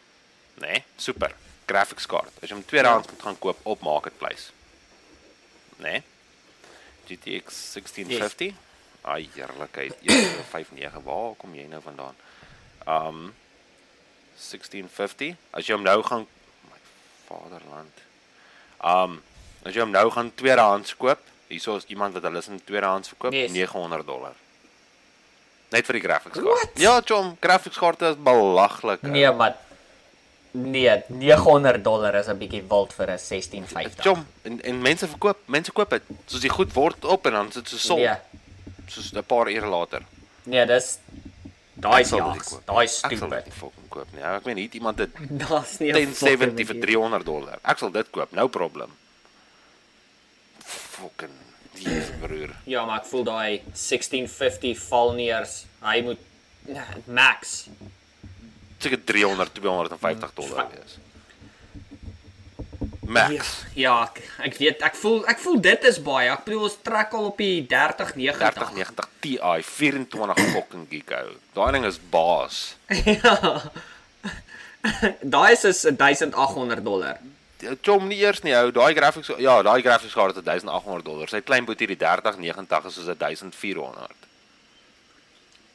Nee, super. Graphics card. As jy hom tweedehands moet gaan koop op Marketplace. Nee. GTX 1650. Ai, heerlikheid. 159. Waar kom jy nou vandaan? Um 1650. As jy hom nou gaan my vaderland. Um as jy hom nou gaan tweedehands koop, hierso is iemand wat hulle is in tweedehands verkoop, Yes. 900 dollar. Net vir die graphics card. What? Ja, chom, graphics kaarte is belaglik. Nee, maar nee, 900 dollar is 'n bietjie wild vir 'n 1650. Chom, en en mense verkoop, mense koop dit. Soos die goed word op en dan sit so sol, Nee, soos 'n paar ure later. nee, dis daai dit jags. Daai Ek sal stupid. dit koop nie. Ek meen hier iemand het Daar's nie 'n 1070 vir fucking 300 dollar. Ek sal dit koop, no problem. Fucking die broer. Ja, maar ek voel daai 1650 val neers. Hy moet max. Seker 300, 250 dollar wees. Max. Ja, ek, ek weet, ek voel ek voel dit is baie. Ek bedoel ons trek al op die 30 90. 3090 Ti 24 fucking gig ou. Daai ding is baas. Daai is is 1800 dollar. Chom nie eers nie ou, daai graphics ja, daai graphics kaart het 1800 dollar. Sy klein boetie die 3090 is soos 1400.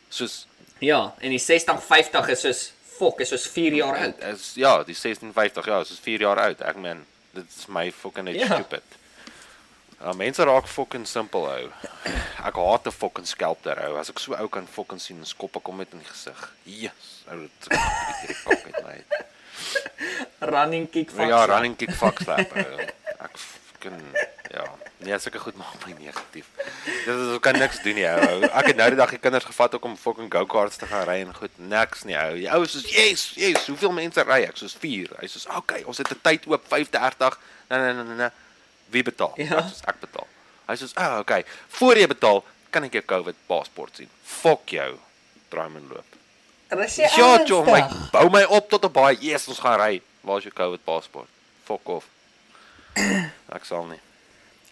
Soos Ja, en die 6050 is soos fok, is soos 4 jaar oud. is ja, die 1650 ja, soos 4 jaar oud. Ek meen, dit is my fucking net Ja. stupid. Ja, mense raak fucking simpel ou. Ek haat 'n fucking skelpter ou. As ek so ou kan fucking sien, skop ek hom met in die gesig. Jesus, ou dit hierdie kak uit my. uit. Running kick Maar ja, running kick fuck slap. ou. Ek fucking ja. Nee, sulke goed maak my negatief. Dit is ek kan niks doen nie ou. Ek het nou die dag die kinders gevat ook om fucking go-karts te gaan ry en goed niks nie ou. Die ou soos, "Yes, yes, hoeveel mense ry ek?" Soos 4. Hy sê, "Okay, ons het 'n tyd oop 5:30." Nee, nee, nee, nee. Wie betaal? Ja. Ek sê, "Ek betaal." Hy sê, "Ah, oh, okay. Voor jy betaal, kan ek jou COVID paspoort sien." Fuck jou. Draai my loop. Ja, John, my bou my op tot op baie. Yes, ons gaan ry. Waar is jou COVID paspoort? Fuck off. Ek sal nie.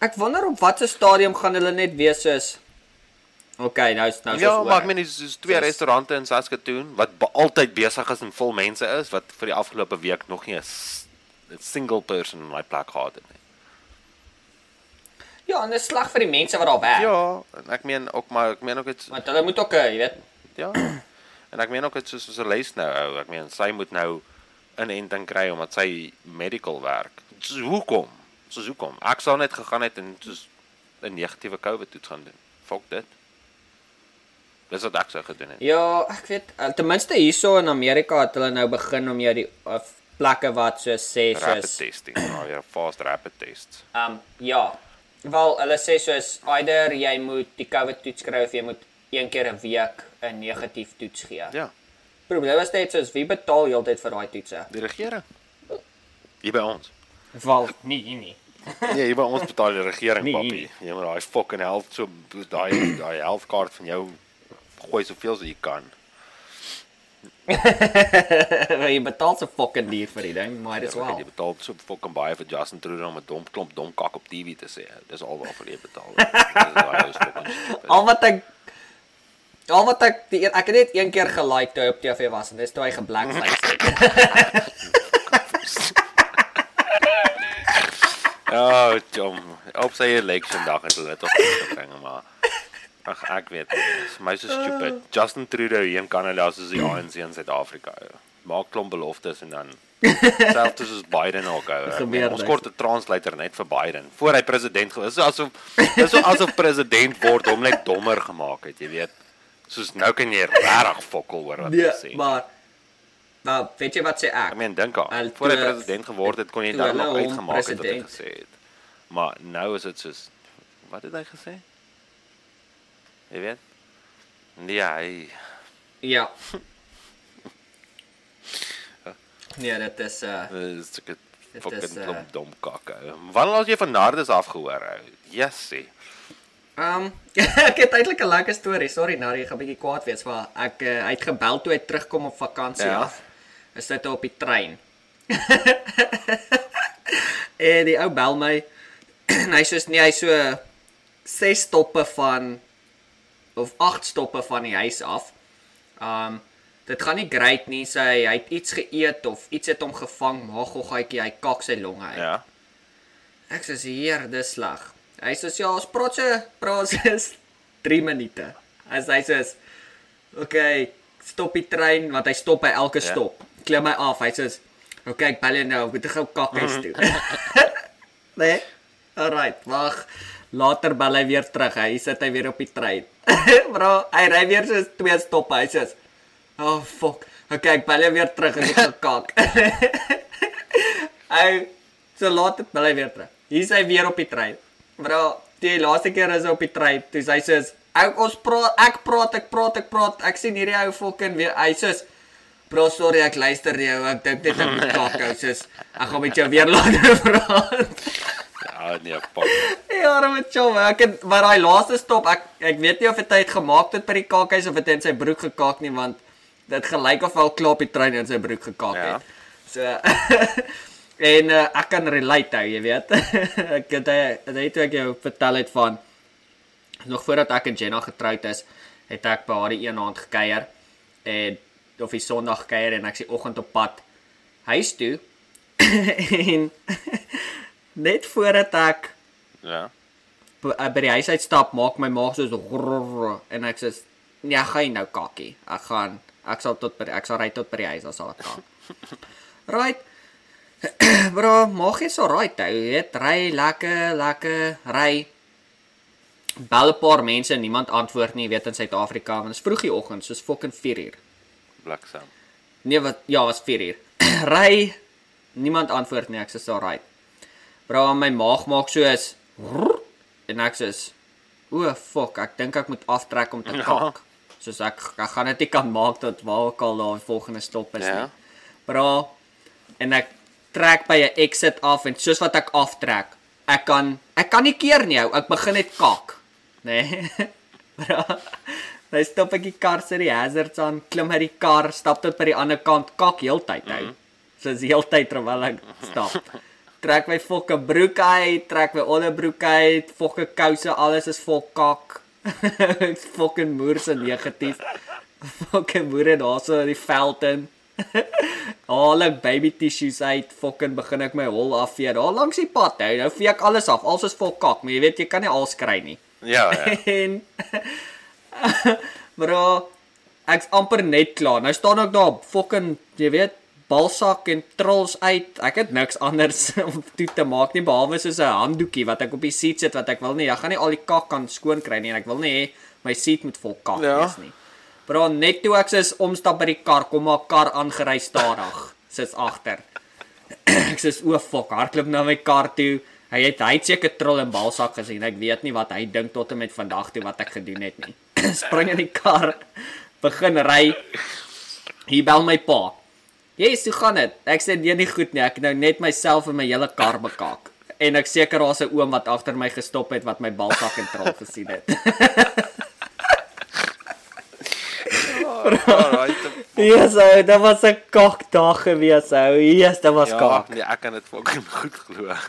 Ek wonder op watter stadium gaan hulle net wees soos Okay, nou is nou is Ja, ons maar oor. ek meen dis is twee restaurante in Saskatoon wat be- altyd besig is en vol mense is wat vir die afgelope week nog nie 'n single person in my plek gehad het nie. Ja, en dit is sleg vir die mense wat daar werk. Ja, en ek meen ook maar ek meen ook dit Want hulle moet ook, eh, jy weet, ja. En ek meen ook dit soos 'n les nou ou. Ek meen sy moet nou inenting kry omdat sy medical werk. So? Soos hoekom? Ek sou net gegaan het en soos 'n negatiewe COVID toets gaan doen. Fuck dit. Dis wat ek sou gedoen het. ja, ek weet uh, ten minste hierso in Amerika het hulle nou begin om jou die uh, plekke wat so sê Rapid soos testing. Nou ja, fast rapid tests. um ja. Wel, hulle sê soos either jy moet die COVID toets kry of jy moet een keer 'n week 'n negatief toets gee. Ja, Probleem is net soos wie betaal heeltyd vir daai toetse? die regering. Hier by ons. Wel, nie hier nie. Nee, hier by ons betaal die regering, Nee, papi. Jy moet daai fucking help so daai daai health card van jou gooi soveel as jy kan. jy betaal so fucking duur vir die ding, maar dis Ja, wel. Jy betaal so fucking baie vir Justin Trudeau om 'n dom klomp dom kak op TV te sê. Dis al waarvoor jy betaal. Is. Al wat ek Al wat ek die, ek het net een keer gelike toe op TV was en dis toe hy geblackface het. Ja, Jom. Op sy election dag het hulle dit op gebring, maar ag ek weet nie. My so stupid. Justin Trudeau hier in Kanada soos die ANC in Suid-Afrika. Maak klomp beloftes en dan Selfs soos Biden ook ou. Gebeur Ons kort 'n translator net vir Biden voor hy president gewees. Dis asof dis so asof president word hom net dommer gemaak het, jy weet. Soos nou kan jy regtig fokol hoor wat hy Nee, sê. maar nou, weet jy wat sê ek? Ek meen dink aan. Al Voor hy president geword het, kon jy hulle nog uitgemaak het wat hy gesê het. Maar nou is dit soos wat het hy gesê? Jy weet? Nee, hy Ja. Nee, dit is uh is so 'n Dit fucking is, uh, klomp dom kakke. Wanneer laat jy van Nardus afgehoor? ou? Jessie. Ehm ek het eintlik 'n lekker storie. Sorry, Nari, ek gaan 'n bietjie kwaad wees, maar ek uh, hy het gebel toe hy terugkom op vakansie Ja. af. Is dit op die trein. en die ou bel my. en hy sê nee, hy so 6 stoppe van of 8 stoppe van die huis af. Um dit gaan nie great nie, sê hy, hy het iets geëet of iets het hom gevang, maar goggetjie, hy kak sy longe uit. Ja. Ek sê hier, dis sleg. Hy sê ja, ons praat se praat is 3 minute. As hy sê okay, stop die trein want hy stop by elke Ja. stop. Klim my af. Hy sê okay, ek bel jou nou, ek moet gou kak huis toe. nee. Alright, wag. Later bel hy weer terug. Hy sit hy weer op die trein. Bro, hy ry weer so twee stoppe. Hy sê Oh fuck. Okay, ek bel jou weer terug en ek gekak. Hy so laat het bel hy weer terug. Hier is hy weer op die trein. Bro, die laaste keer is hy op die trein. Toe sê hy soos, "Ou ons praat, ek praat, ek praat, ek praat. Ek sien hierdie ou fucking weer. Hy soos Bro, sorry ek luister nie. ou. Ek dink net ek moet kak hou. Soos ek gaan met jou weer later praat. Ja, nee, pak. Ja, met jou. Ek het maar daai laaste stop, ek ek weet nie of dit het gemaak het by die kaakhuis of dit in sy broek gekaak nie want dit gelyk of al klaar op die trein in sy broek gekaak Ja. het. So en uh, ek kan relate hou, jy weet. ek het hy toe ek jou vertel het van nog voordat ek en Jenna getroud is, het ek by haar die een aand gekuier en of die Sondag gekuier en ek se oggend op pad huis toe en net voordat ek Ja. by, uh, by die huis uitstap maak my maag soos grrr, en ek sê nee, ek gaan nie nou kakkie. Ek gaan ek sal tot by ek sal ry tot by die huis, dan sal ek kak. right. Bro, maak jy so right ou, jy weet, ry lekker, lekker, ry. Bel 'n paar mense, niemand antwoord nie, jy weet in Suid-Afrika, want dit is vroeg die oggend, soos fucking 4 uur. Bliksem. Nee, wat ja, was 4 uur. ry. Niemand antwoord nie, ek sê so right. Bro, my maag maak soos rrr, en ek sê o, fuck, ek dink ek moet aftrek om te Ja. kak. Soos ek ek gaan dit nie kan maak tot waar ook al daar die volgende stop is Ja. nie. Bro, en ek trek by 'n exit af en soos wat ek aftrek, ek kan ek kan nie keer nie ou, ek begin net kak, nê? Nee. Bro. Hy stop ek die kar sit die hazards aan, klim uit die kar, stap tot by die ander kant, kak heeltyd hou. Mm. Soos heeltyd terwyl ek stap. Trek my fokke broek uit, trek my onderbroek uit, fokke kouse, alles is vol kak. Ek's fucking moer se negatief. Fucking moer daarso in die veld in. Al ek baby tissues uit, fucking begin ek my hol afvee. Daar langs die pad hou. Nou vee ek alles af. Alles is vol kak, maar jy weet jy kan nie alles kry nie. Ja, ja. En bro, ek's amper net klaar. Nou staan ek daar fucking, jy weet, balsak en trolls uit. Ek het niks anders om toe te maak nie behalwe soos 'n handdoekie wat ek op die seat sit wat ek wil nie. Ek gaan nie al die kak kan skoon kry nie en ek wil nie hê my seat moet vol kak Ja. wees nie. Bro, net toe ek soos omstap by die kar, kom maar kar aangery stadig, soos agter. ek sê o fuck, hardloop na my kar toe. Hy het hy het seker trol en balsak gesien. Ek weet nie wat hy dink tot en met vandag toe wat ek gedoen het nie. Spring in die kar, begin ry. Hier bel my pa. "Yes, hoe gaan dit?" Ek sê nee, nie goed nie. Ek het nou net myself en my hele kar bekak. En ek seker daar's 'n oom wat agter my gestop het wat my balsak en trol gesien het. Alright. yes, ou, dit was 'n kakdag gewees, ou. Yes, dit was Ja, kak. nee, ek kan dit fucking goed glo.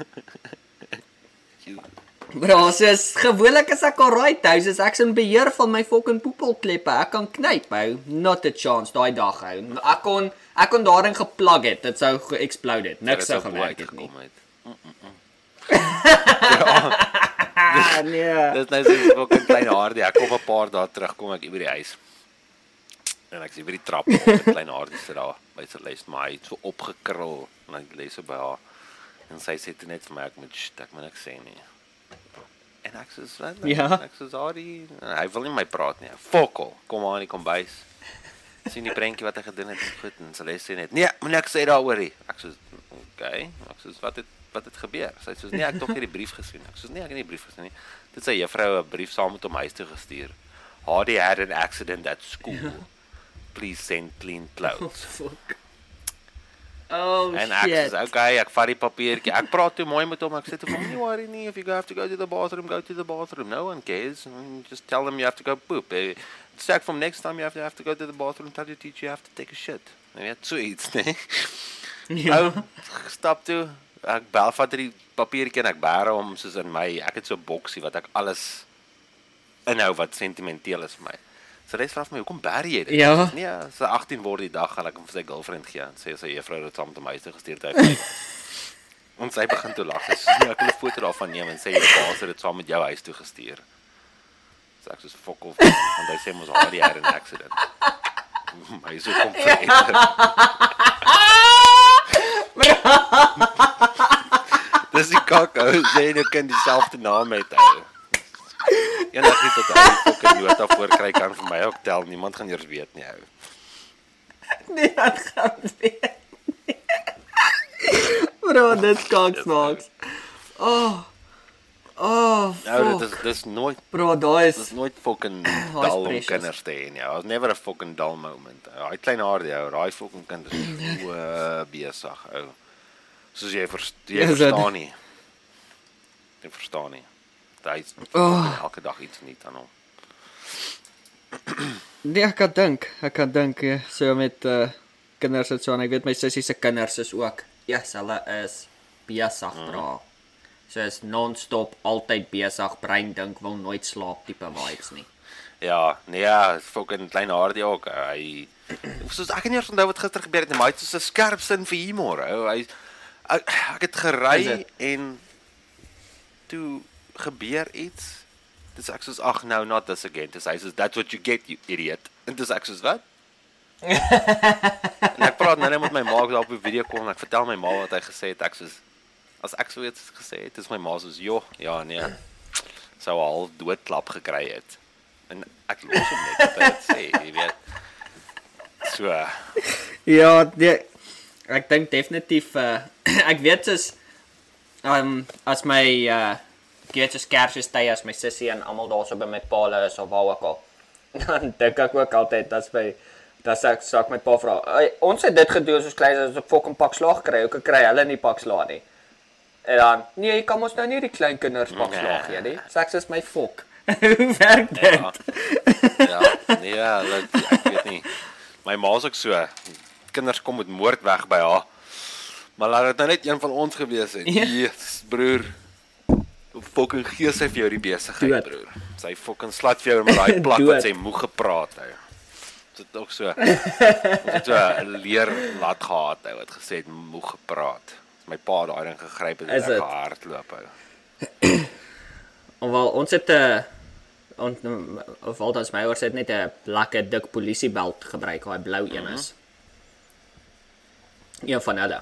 Bro, soos gewoonlik is ek alright hou, soos ek's in beheer van my fucking poepelkleppe. Ek kan knyp hou, not a chance daai dag hou. Ek kon ek kon daarin geplug het, dit sou ge-explode het. Niks sou gewerk het nie. het. Ah, nee. Dis nou so 'n fucking klein haardie. Ek kom 'n paar dae terug kom ek hier by die huis. En ek sien by die trap op 'n klein haartjie sit daar by sy les, maar hy so opgekrul en hy lê so by haar. En sy sê toe net vir my ek moet "Sst, ek moet niks sê nie. En ek sê wat? Ja. Ek sorry. En hy wil nie my praat nie. Fokol, kom maar in die kombuis. sien die prentjie wat hy gedoen het goed en sy sê net nee, moenie ek sê daaroor nie. Ek sê okay, ek sê wat het wat het gebeur? Sy sê nee, ek het tog nie die brief gesien. Ek sê nee, ek het nie die brief gesien nie. Dit sê juffrou 'n brief saam met hom huis toe gestuur. Hardy had an accident at school. Please send clean clothes. fuck. Oh En ek shit. sê okay, ek vat die papiertjie. Ek praat toe mooi met hom. Ek sê toe vir hom, "Nie worry nie, if you have to go to the bathroom, go to the bathroom. No one cares. Just tell them you have to go poop. Eh, Sê from next time you have to have to go to the bathroom, tell your teacher you have to take a shit." Nou ja, so iets, nee. Ja. Ou stap toe. Ek bel vat die papiertjie en ek bære hom soos in my. Ek het so 'n boksie wat ek alles inhou wat sentimenteel is vir my. So hy vra vir my, "Hoekom bære jy dit?" Ja. Nee, sy 18 word die dag gaan ek hom vir sy girlfriend gee en sê sy juffrou het hom te my huis gestuur het. En sy begin toe lag. Sy sê, "Nee, ek wil 'n foto daarvan neem en sê jou baas het dit saam met jou huis toe gestuur." So ek sê, "Fok off." Want hy sê mos al die had an accident. My so kom vir Dis die kak ou sê jy kan dieselfde naam hou. Eendag iets wat hy fucking nota voor kry kan vir my ook tel. Niemand gaan eers weet nie ou. Nee, dat gaan weer. Bro, dit kan snaaks. Oh. Oh, Nou dit fuck. is dis nooit Bro, daai dis is nooit fucking dull om kinders te hê nie. Was never a fucking dull moment. Daai klein haardie ou, daai fucking kind is so uh, besig ou. Soos jy vers, jy verstaan nie. Jy verstaan nie. Hy Oh. elke dag iets nie aan hom. Nee, ek kan dink. Ek kan dink ja, so met uh kinders en so en ek weet my sussie se kinders is ook. Ja, yes, hulle is besig, bro. So is non-stop altyd besig, brein dink wil nooit slaap tipe vibes nie. Ja, nee, ja, fucking klein haardie ook. Hy soos ek nie onthou wat gister gebeur het nie, maar hy het so 'n skerp sin vir humor. Ou. Hy ek, ek het gery en toe gebeur iets. Dis ek soos ag nou not this again. Dis hy soos that's what you get you idiot. En dis ek soos wat? en ek praat nou net met my ma daar op die video kom en ek vertel my ma wat hy gesê het. Ek soos as ek so iets gesê het, is my ma soos joh, ja nee. Sou al doodklap gekry het. En ek los hom net wat hy dit sê, jy weet. So, Ja, nee, ek dink definitief uh ek weet soos um as my uh ek weet soos Kersfeestyd as my sussie en almal daarso by my pa hulle is of waar ook al. Dan dink ek ook altyd dat by dat ek sak met pa vra. "Hey, Ons het dit gedoen soos klein as 'n fucking pak slaag kry. Hoe kry hulle nie pak slaag nie? En dan, nee, jy kan mos nou nie die klein kinders pak slaag gee nie. Seks is my fok. Hoe werk dit? ja. Ja, nee, ek weet nie. My ma's ook so. Kinders kom met moord weg by haar. Maar laat dit nou net een van ons gewees het. Ja. Jesus, broer. Fucking gee sy vir jou die besigheid, Dood. broer? Sy fucking slat vir jou met daai plak wat sy moeg gepraat het. Dit ook so. So 'n leer laat gehad, hy het gesê het moeg gepraat. My pa daai ding gegryp het, het ek dit? gehardloop hou. Alhoewel ons het 'n ont of althans my ouers het net 'n lekker dik polisiebelt gebruik, daai blou een is. Een van hulle.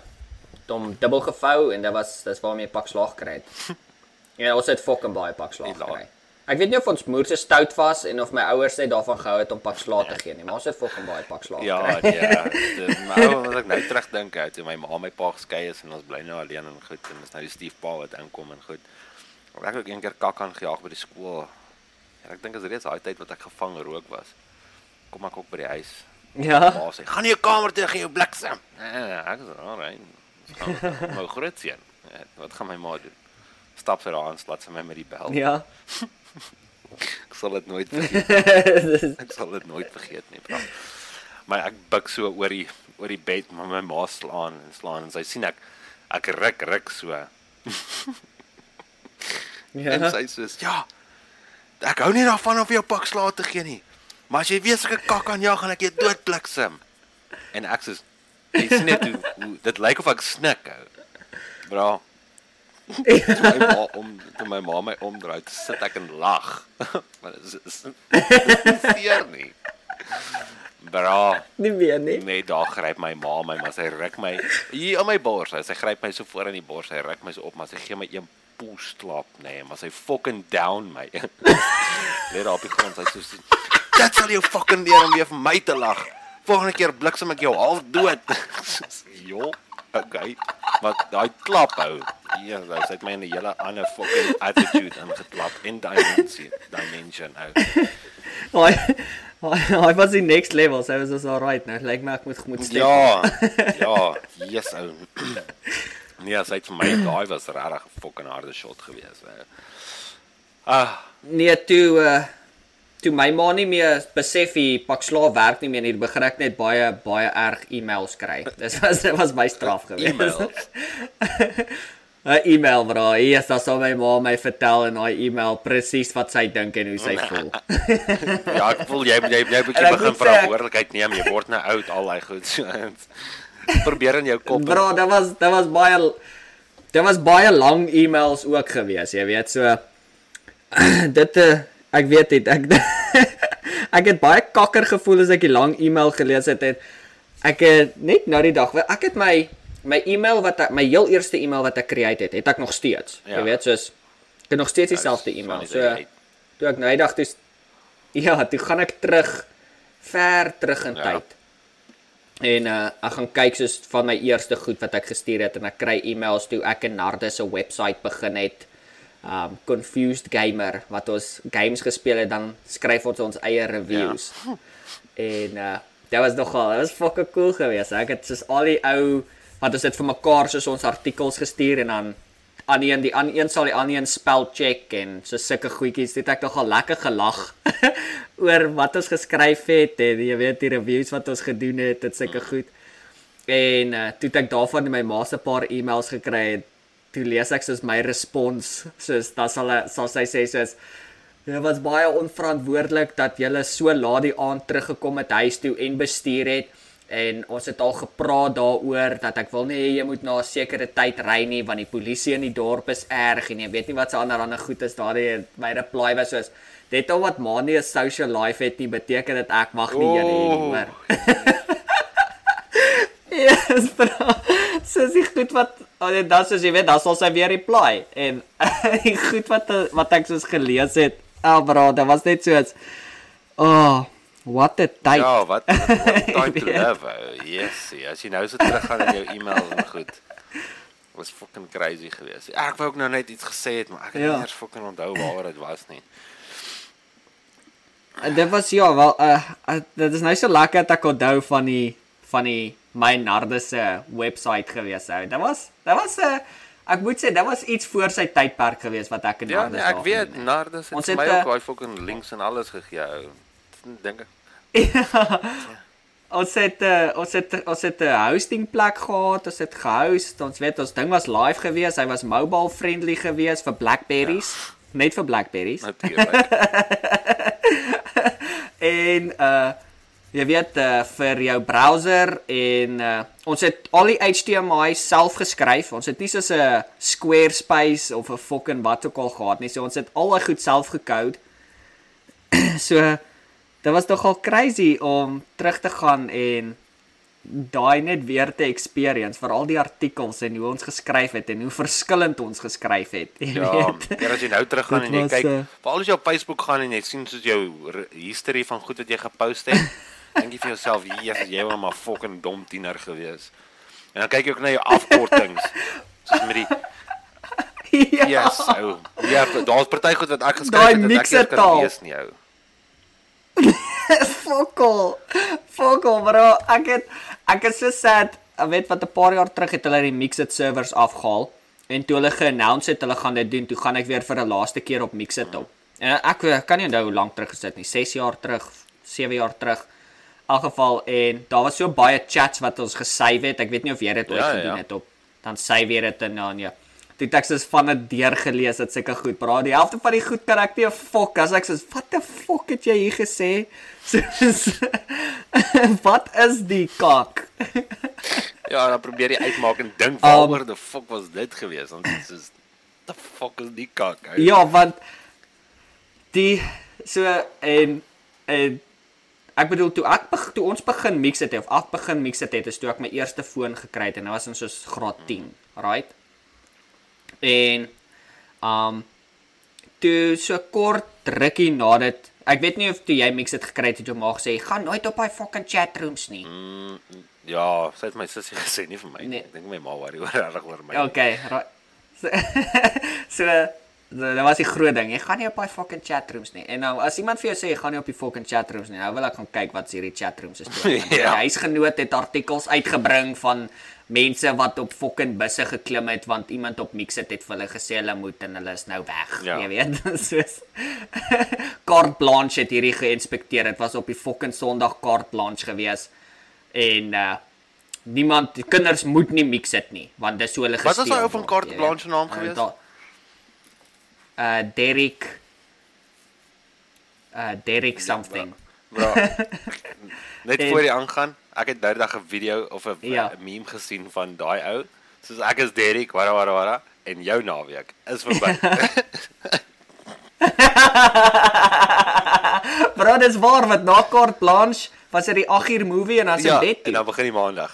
Hom dubbel gevou en dit was dis waarmee jy pak slaag kry het. Ja, ons het fucking baie pak slaag gekry. Ek weet nie of ons moer se stout was en of my ouers net daarvan gehou het om pak slaag te gee nie, maar ons het fucking baie pak slaag Ja, gekry. nee. Dit maar as ek nou terugdink uit toe my ma my pa geskei is en ons bly nou alleen en goed en dis nou die stiefpa wat inkom en goed. Ek het ook een keer kak aangejaag by die skool. En ek dink as reeds daai tyd wat ek gevang rook was. Kom ek ook by die huis. Ja. Ma sê: "Gaan nie jou kamer toe gee jou bliksem." Nee, ek sê: "Alright." Nou groot seun. Ja, wat gaan my ma doen? Stap sy daar aan, slaat sy my met die bel. Ja. Ek sal dit nooit vergeet. Ek sal dit nooit vergeet nie, bro. Maar ek buik so oor die oor die bed, maar my ma slaan en slaan en sy sien ek ek ruk ruk so. En Ja. sy sê: "Ja. Ek hou nie daarvan om vir jou pak slaag te gee nie. Maar as jy weer sulke kak aan jou gaan ek jou doodbliksem." En ek sê: "Jy sien net hoe, hoe dit lyk of ek snik ou." Bro. Toe my ma om toe my ma my omdraai, sit ek en lag. maar dit is is- is seer nie. Bra, Nie meer nie. net daar gryp my ma my, maar sy ruk my hier in my bors. Sy gryp my so voor in die bors, sy ruk my so op, maar sy gee my een poesklap, nê, nee, maar sy fucking down my. Net op die grond, sy sê Dit sal jou fucking leer om weer vir my te lag. Volgende keer bliksem ek jou half dood. jo, okay. Maar daai klap hou. Ja, sy het my in 'n hele ander fucking attitude ingeklap in dimension, dimension out. Hy hy was die next level. So was ons alright nou. Lyk my ek moet moet step. Ja. Ja, yes ou. Nee, sy het vir my daai was regtig 'n fucking harde shot gewees. Ah, Nee, toe uh toe my ma nie meer besef hy pak slaaf werk nie meer nie, begin ek net baie baie erg e-mails kry. Dis was dit was my straf gewees. 'n E-mail bra. Yes, dan sal my ma my vertel in daai e-mail presies wat sy dink en hoe sy voel. Ja, ek voel jy jy jy moet En begin verantwoordelikheid neem. Jy word nou oud, al daai goed. So, probeer in jou kop. Bro, dit was dit was baie dit was baie lang e-mails ook gewees, jy weet. So dit uh, ek weet dit ek ek het baie kakker gevoel as ek die lang e-mail gelees het en ek het net nou die dag, ek het my my e-mail wat ek, my heel eerste e-mail wat ek create het, het ek nog steeds. Ja. Jy weet, soos ek het nog steeds dieselfde e-mail. So toe ek nou die dag toe ja, toe gaan ek terug ver terug in Ja. tyd. En uh ek gaan kyk soos van my eerste goed wat ek gestuur het en ek kry e-mails toe ek en Nardus se webwerf begin het. Um Confused Gamer wat ons games gespeel het dan skryf ons ons eie reviews. Ja. En uh dit was nogal, dit was fucking cool geweest. Ek het soos al die ou wat ons het vir mekaar soos ons artikels gestuur en dan aan een die aan een sal die ander een spel check en so sulke goedjies. Dit het ek nogal lekker gelag oor wat ons geskryf het en jy weet die reviews wat ons gedoen het, dit sulke goed. En uh, toe het ek daarvan in my ma se paar e-mails gekry en toe lees ek soos my respons soos dan sal sal sy sê soos Dit was baie onverantwoordelik dat jy so laat die aand teruggekom het huis toe en bestuur het en ons het al gepraat daaroor dat ek wil nie jy moet na 'n sekere tyd ry nie want die polisie in die dorp is erg en jy weet nie wat se ander ander goed is daardie my reply was soos dit al wat maar nie 'n social life het nie beteken dit ek mag nie julle hê nie Oh. hoor. Yes, bro. Soos die goed wat oh, nee, dan soos jy weet, dan sal sy weer reply en die goed wat wat ek soos gelees het. Oh, bro, dit was net soos oh, what a tyd. Ja, wat wat wat time to live. ou. Yes, ja, as jy nou so teruggaan in jou e-mail en goed. Was fucking crazy geweest. Ek wou ook nou net iets gesê het, maar ek het Ja. nie eers fucking onthou waaroor dit was nie. En dit was ja, wel uh, uh dit is nou so lekker dat ek onthou van die van die my Nardus se webwerf gewees ou. Dit was dit was 'n ek moet sê dit was iets voor sy tydperk gewees wat ek in Ja, Nardus nee, ek weet, gedoen het. Het my ook daai fucking links en alles gegee. ou. Dink ek. Ons het uh, ons het ons het 'n hosting plek gehad, ons het gehost, ons weet ons ding was live gewees, hy was mobile friendly gewees vir Blackberries, ja. net vir Blackberries. Natuurlik. En uh jy weet uh, vir jou browser en uh, ons het al die HTML self geskryf. Ons het nie soos 'n Squarespace of 'n fucking wat ook al gehad nie. So ons het al daai goed self gekode. so dit was nogal crazy om terug te gaan en daai net weer te experience vir al die artikels en hoe ons geskryf het en hoe verskillend ons geskryf het. Jy Ja, weet. ja, as jy nou teruggaan en jy was, kyk, eh, veral as jy op Facebook gaan en jy sien soos jou history van goed wat jy gepost het, dink jy vir jouself, "Jesus, jy was maar fucking dom tiener gewees." En dan kyk jy ook na jou afkortings. Soos met die ja. yes, ou. Ja, daar's party goed wat ek geskryf het ek eers kan mixertaal. lees nie, ou. Fokol. Fokol, bro. Ek het ek is so sad. Ek weet wat 'n paar jaar terug het hulle die Mixit servers afgehaal en toe hulle ge-announce het hulle gaan dit doen, toe gaan ek weer vir 'n laaste keer op Mixit op. En ek ek kan nie onthou hoe lank terug gesit nie, 6 jaar terug, 7 jaar terug. In elk geval en daar was so baie chats wat ons gesave het. Ek weet nie of jy dit ooit Ja, gedoen ja. het op dan save jy dit in dan ja. Die teks is van dit deurgelees, dit seker goed. Bra, die helfte van die goed kan ek nie 'n fok as ek sê wat the fuck het jy hier gesê? Soos wat is die kak? Ja, dan probeer jy uitmaak en dink Um, waaroor the fuck was dit gewees? Want dit is the fuck is die kak. Ja, want die so en en ek bedoel toe ek beg, toe ons begin mix het of ek begin mix het, is toe ek my eerste foon gekry het en dit was in soos graad 10, right? En um toe so kort rukkie na dit, ek weet nie of toe jy mix het gekry het het jou ma gesê, "Gaan nooit op daai fucking chat rooms nie." Mm, ja, sy het my sussie gesê nie vir my nie. Nee. Ek dink my ma worry oor reg oor my. Okay, right. So so, dit was die groot ding. Jy gaan nie op daai fucking chat rooms nie. En nou as iemand vir jou sê jy gaan nie op die fucking chat rooms nie, nou wil ek gaan kyk wat is hierdie chat rooms is. Ja. Die huisgenoot het artikels uitgebring van mense wat op fucking busse geklim het want iemand op Mixit het vir hulle gesê hulle moet en hulle is nou weg. Ja. Jy weet, soos carte blanche het hierdie geïnspekteer. Dit was op die fucking Sondag carte blanche gewees. En uh niemand kinders moet nie Mixit nie want dis so hulle Wat was daai ou van Carte jy Blanche naam Uh, gewees? da- Uh Derek uh Derek something. Bro. Net En- voor jy aangaan, ek het nou dag 'n video of 'n Ja. ja. meme gesien van daai ou. Soos ek is Derek, wara wara wara en jou naweek is verby. Bro, dis waar wat na Carte Blanche was dit die 8 uur movie en dan se ja, bed en toe. dan begin die maandag.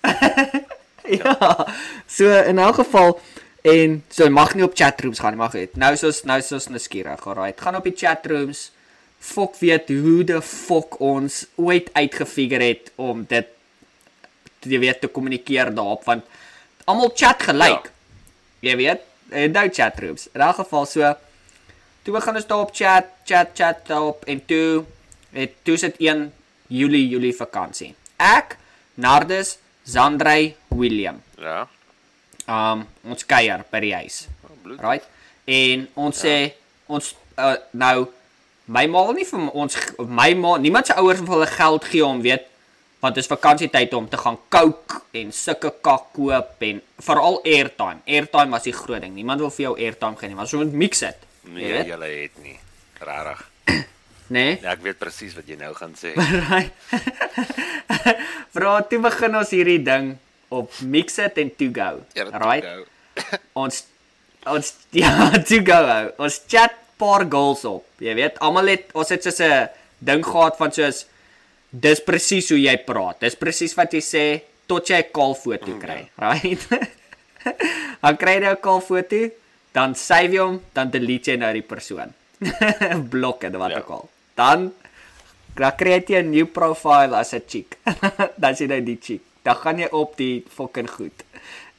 Ja. So in elk geval en so mag nie op chatrooms gaan nie, mag jy. Nou soos nou soos nuuskierig, alraai. Gaan op die chatrooms. Fok weet hoe de fok ons ooit uitgefigure het om dit jy weet te kommunikeer daarop want almal chat gelyk. Ja. Jy weet, en nou chatrooms. In elk geval so toe begin ons daar op chat, chat, chat daarop en toe het toe sit 1 Julie Julie vakansie. Ek, Nardus, Zandrey, William. Ja. Um ons kuier by die huis. Right? En ons sê ons uh, nou my ma wil nie vir ons my ma niemand se ouers wil hulle geld gee om weet want dit is vakansietyd om te gaan coke en sulke kak koop en veral airtime. Airtime was die groot ding. Niemand wil vir jou airtime gee nie, maar so moet mix dit. Nee, Jy julle het nie. Regtig. Nee. Ja, ek weet presies wat jy nou gaan sê. Right. Bro, toe begin ons hierdie ding op Mixit en To Go. Ja, right? go. Ons ons ja, To Go. ou. Ons chat paar goals op. Jy weet, almal het ons het soos 'n ding gehad van soos dis presies hoe jy praat. Dis presies wat jy sê tot jy 'n call foto kry, right? dan kry jy 'n call foto, dan save jy hom, dan delete jy nou die persoon. Blok en wat Ja. ook al. Dan dan kry jy 'n new profile as 'n chick. dan sien jy die chick. Dan gaan jy op die fucking goed.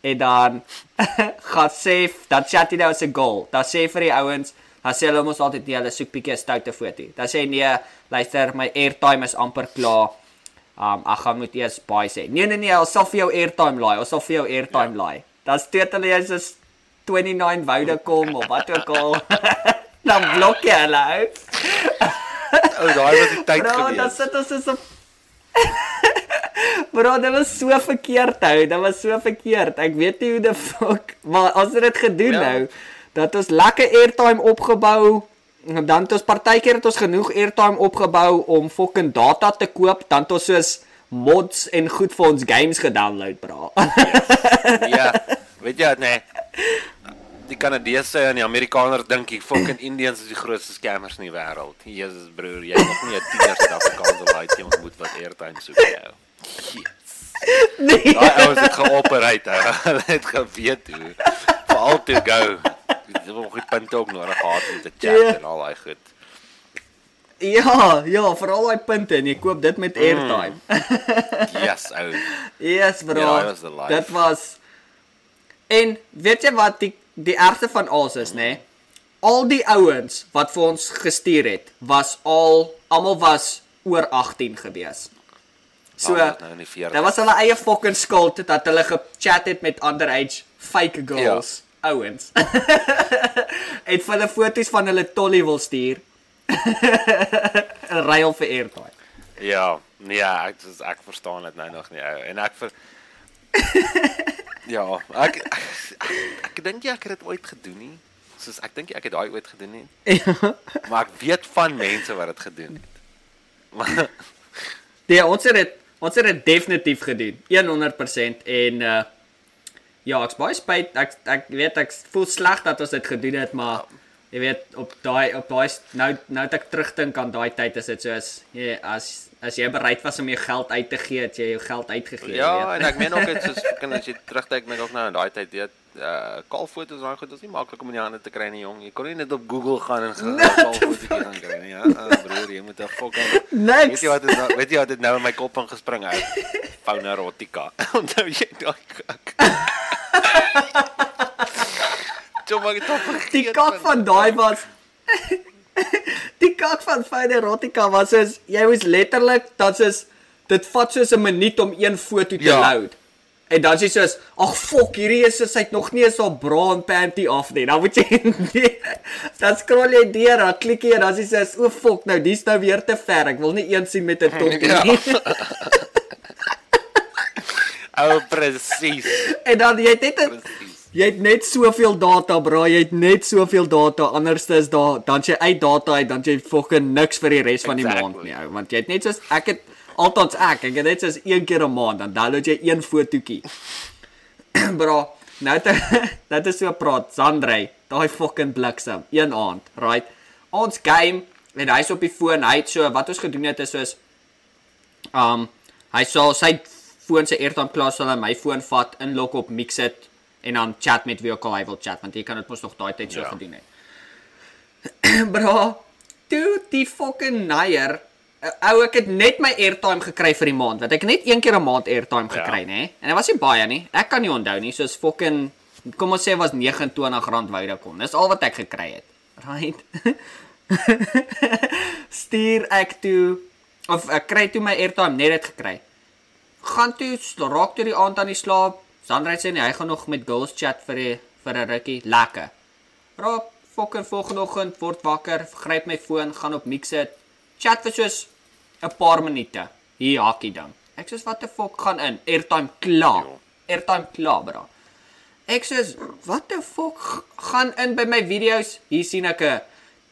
En dan gaan sê dan chat jy nou as 'n goal. Dan sê vir die ouens, dan sê hulle mos altyd nee, hulle soek bietjie 'n stoute foto. Dan sê nee, luister, my airtime is amper klaar. Um ek gaan moet eers baie sê. Nee nee nee, ons sal vir jou airtime laai. Ons sal vir jou airtime ja. laai. Dan steek hulle jy soos 29 Vodacom of wat ook al. dan blok jy hulle uit. O, oh, daai was die tyd Bro, dan gewees. sit ons so Bro, dit was so verkeerd hou. Dit was so verkeerd. Ek weet nie hoe die fuck, maar as dit dit gedoen Ja. nou, dat ons lekker airtime opgebou en dan het ons partykeer het ons genoeg airtime opgebou om fucking data te koop, dan het ons soos mods en goed vir ons games gedownload, bro. Ja. Weet jy nee. Die Kanadese en die Amerikaners dink die fucking Indians is die grootste scammers in die wêreld. Jesus broer, jy het nog nie 'n tiener Suid-Afrikaanse laai te ontmoet wat airtime soek jou. Yes. nee. Daai ouens het geoperate. Hulle het geweet hoe. Veral to go. Dis nog goed punte ook nodig gehad om te chat Ja. en al daai goed. Ja, ja, veral daai punte en jy koop dit met airtime. Yes, ou. Yes, bro. Ja, daai was. Dit was En weet jy wat die die ergste van alles is, nê? Nee? Al die ouens wat vir ons gestuur het, was al almal was oor 18 gewees. So nou in die 40s. Dit was hulle eie fucking skuld dat hulle gechat het met underage fake girls, ja. ouens. het vir hulle foto's van hulle tolly wil stuur. 'n Ruil vir airtime. Ja, nee, ek dis ek verstaan dit nou nog nie ou. En ek vir Ja, ek ek, ek, ek dink jy ek het dit ooit gedoen nie. Soos ek dink jy ek het daai ooit gedoen nie. Ja. Maar ek weet van mense wat dit gedoen het. Maar Nee, ons het dit ons het dit definitief gedoen. 100% en uh ja, ek's baie spyt. Ek ek weet ek voel sleg dat ons dit gedoen het, maar jy weet op daai op daai nou nou dat ek terugdink aan daai tyd is dit soos jy as as jy bereid was om jou geld uit te gee, het jy jou geld uitgegee, Ja, jy en weet. ek meen ook dit soos fucking as jy terugkyk net ook nou in daai tyd, weet uh kalfoto's daai goed is nie maklik om in die hande te kry nie, jong. Jy kon nie net op Google gaan en 'n kalfotootjie gaan kry nie. Ja, uh, broer, jy moet 'n fucking Weet Niks. jy wat het nou, weet jy wat het nou in my kop ingespring uit? Fauna erotica. Onthou jy daai kak? Jy mag dit op. Die kak van daai was Die kak van Fine Erotica was is jy was letterlik dat is dit vat soos 'n minuut om een foto te Ja. load. En dan sê jy soos, "Ag fok, hierdie is soos hy't nog nie eens haar bra en panty af nie." Dan moet jy nee, dan scroll jy deur, dan klik jy en dan sê jy soos, "O fok, nou dis nou weer te ver. Ek wil nie een sien met 'n Ja. nie." Oh, presies. en dan jy het net 'n. Jy het net soveel data, bro. Jy het net soveel data. Anders is daar dan jy uit data uit, dan jy fucking niks vir die res van die Exactly. maand nie, ou. Want jy het net soos ek het altans ek, ek het net soos een keer 'n maand dan download jy een fotootjie. bro, nou dit dit is so praat Sandrey, daai fucking bliksem, een aand, right? Ons game en hy's op die foon, hy het so wat ons gedoen het is soos um hy sal sy foon se airtime klaar sal hy my foon vat, inlok op Mixit en dan chat met wie ook al hy wil chat want jy kan dit mos nog daai tyd so Ja. gedoen het. Bro, toe die fucking naier uh, ou ek het net my airtime gekry vir die maand want ek het net een keer 'n maand airtime Ja. gekry nê en dit was nie baie nie. Ek kan nie onthou nie soos fucking kom ons sê was R29 Vodacom dis al wat ek gekry het. Right? Stuur ek toe of ek kry toe my airtime net dit gekry. Gaan toe raak toe die aand aan die slaap. Sandra sê nee hy gaan nog met girls chat vir die, vir 'n rukkie. Lekker. Raak fucking volgende oggend word wakker gryp my foon gaan op Mixit chat vir soos 'n paar minute hier hakkie ding ek sê wat the fuck gaan in airtime klaar Jo. airtime klaar bro Ek sê, "Wat the fuck gaan in by my video's? Hier sien ek 'n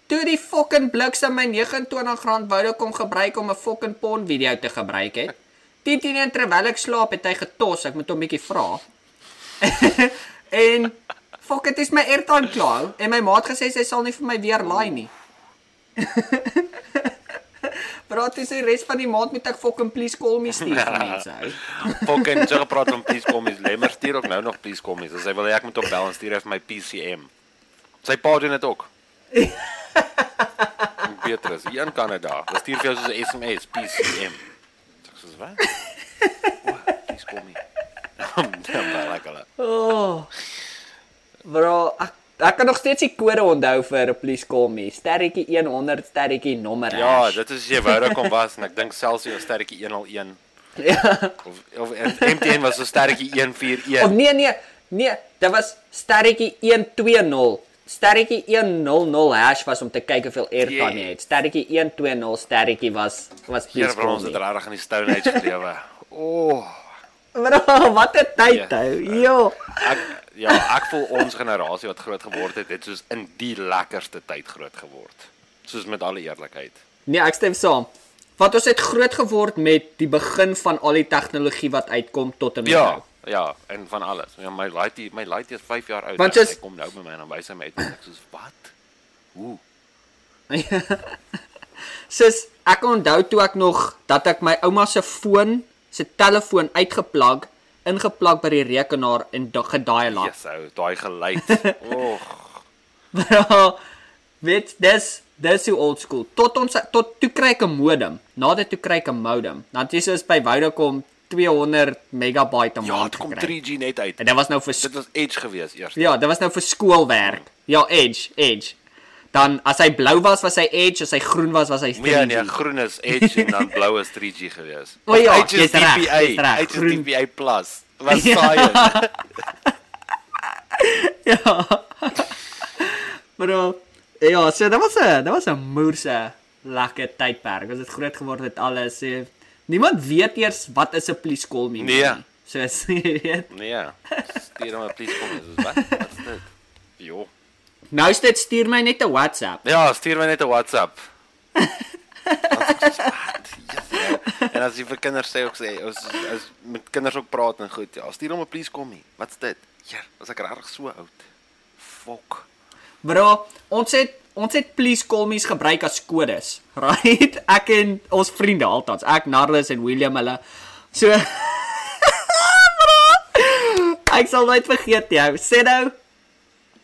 toe die fucking bliksem my R29 woude kom gebruik om 'n fucking pon video te gebruik het. 10 10 terwyl ek slaap het hy getos, ek moet hom bietjie vra. en fuck, dit is my airtime klaar en my maat gesê sy sal nie vir my weer laai nie. Praat dis die res van die maand moet ek fucking please call me stuur vir mense. Fucking jy gepraat van please kommies. Lemmer stuur ook nou nog please kommies. As hy wil ek moet bel en stuur vir my PCM. Sy pa doen dit ook. Petrus, hier in Kanada. Hulle stuur vir jou soos 'n SMS PCM. Ek sê wat? O, please kom nie. Dan bel ek hulle. Oh. Bro, ek ek kan nog steeds die kode onthou vir please call me. Sterretjie 100 sterretjie nommer. Ja, dit is jy Vodacom was en ek dink selfs jy sterretjie 101 Ja. of of MTN was so sterretjie Of 141. nee nee, nee, dit was sterretjie 120. Sterretjie 100 hash was om te kyk hoeveel airtime jy het. Sterretjie 120 sterretjie was was Hier please call ons het me. regtig in die Stone Age gelewe. O, oh, Bro, wat 'n tyd Ja. hou. Jo. ek ja, ek voel ons generasie wat groot geword het, het soos in die lekkerste tyd groot geword. Soos met alle eerlikheid. Nee, ek stem saam. Want ons het groot geword met die begin van al die tegnologie wat uitkom tot en met Ja, nou. ja, en van alles. Ja, my laaitie, my laaitie is 5 jaar oud. Want jy's- Hy kom nou by my en dan wys hy my uit en ek soos wat? Hoe? Sis, ek onthou toe ek nog dat ek my ouma se foon, se telefoon uitgeplag, ingeplak by die rekenaar en da- gedial het. Jesus, ou, daai geluid. Oeg. Bro, weet dis dis hoe old school. Tot ons tot toe kry ek 'n modem. Na dit toe kry ek 'n modem. Dan dis soos by Vodacom 200 megabyte 'n Ja, maand dit kom gekry. 3G net uit. En dit was nou vir Dit was Edge gewees eers. Ja, dit was nou vir skoolwerk. Ja, Edge, Edge. Dan as hy blou was, was hy Edge, as hy groen was, was hy 3G. Nee, nee, groen is Edge en dan blou is 3G gewees. O ja, Edge is DPI, Edge is. DPI plus. Was Ja. saai. Bro, ja, so dit was 'n dit was 'n moerse lekker tydperk. Ons het groot geword met alles. So, niemand weet eers wat is 'n please call. Nee. nie. So as jy weet. Nee. Stuur hom 'n please kom. Dis wat? Wat is dit? Jo. Nou is dit stuur my net 'n WhatsApp. Ja, stuur my net 'n WhatsApp. Ja. en as jy vir kinders sê ook sê, as as met kinders ook praat en goed, ja, stuur hom 'n please kom nie. Wat's dit? Ja, as ek regtig so oud. Fok. Bro, ons het ons het please call me's gebruik as kodes. Right? Ek en ons vriende altans. Ek Narlis en William hulle. So Bro, ek sal nooit vergeet jou. Sê nou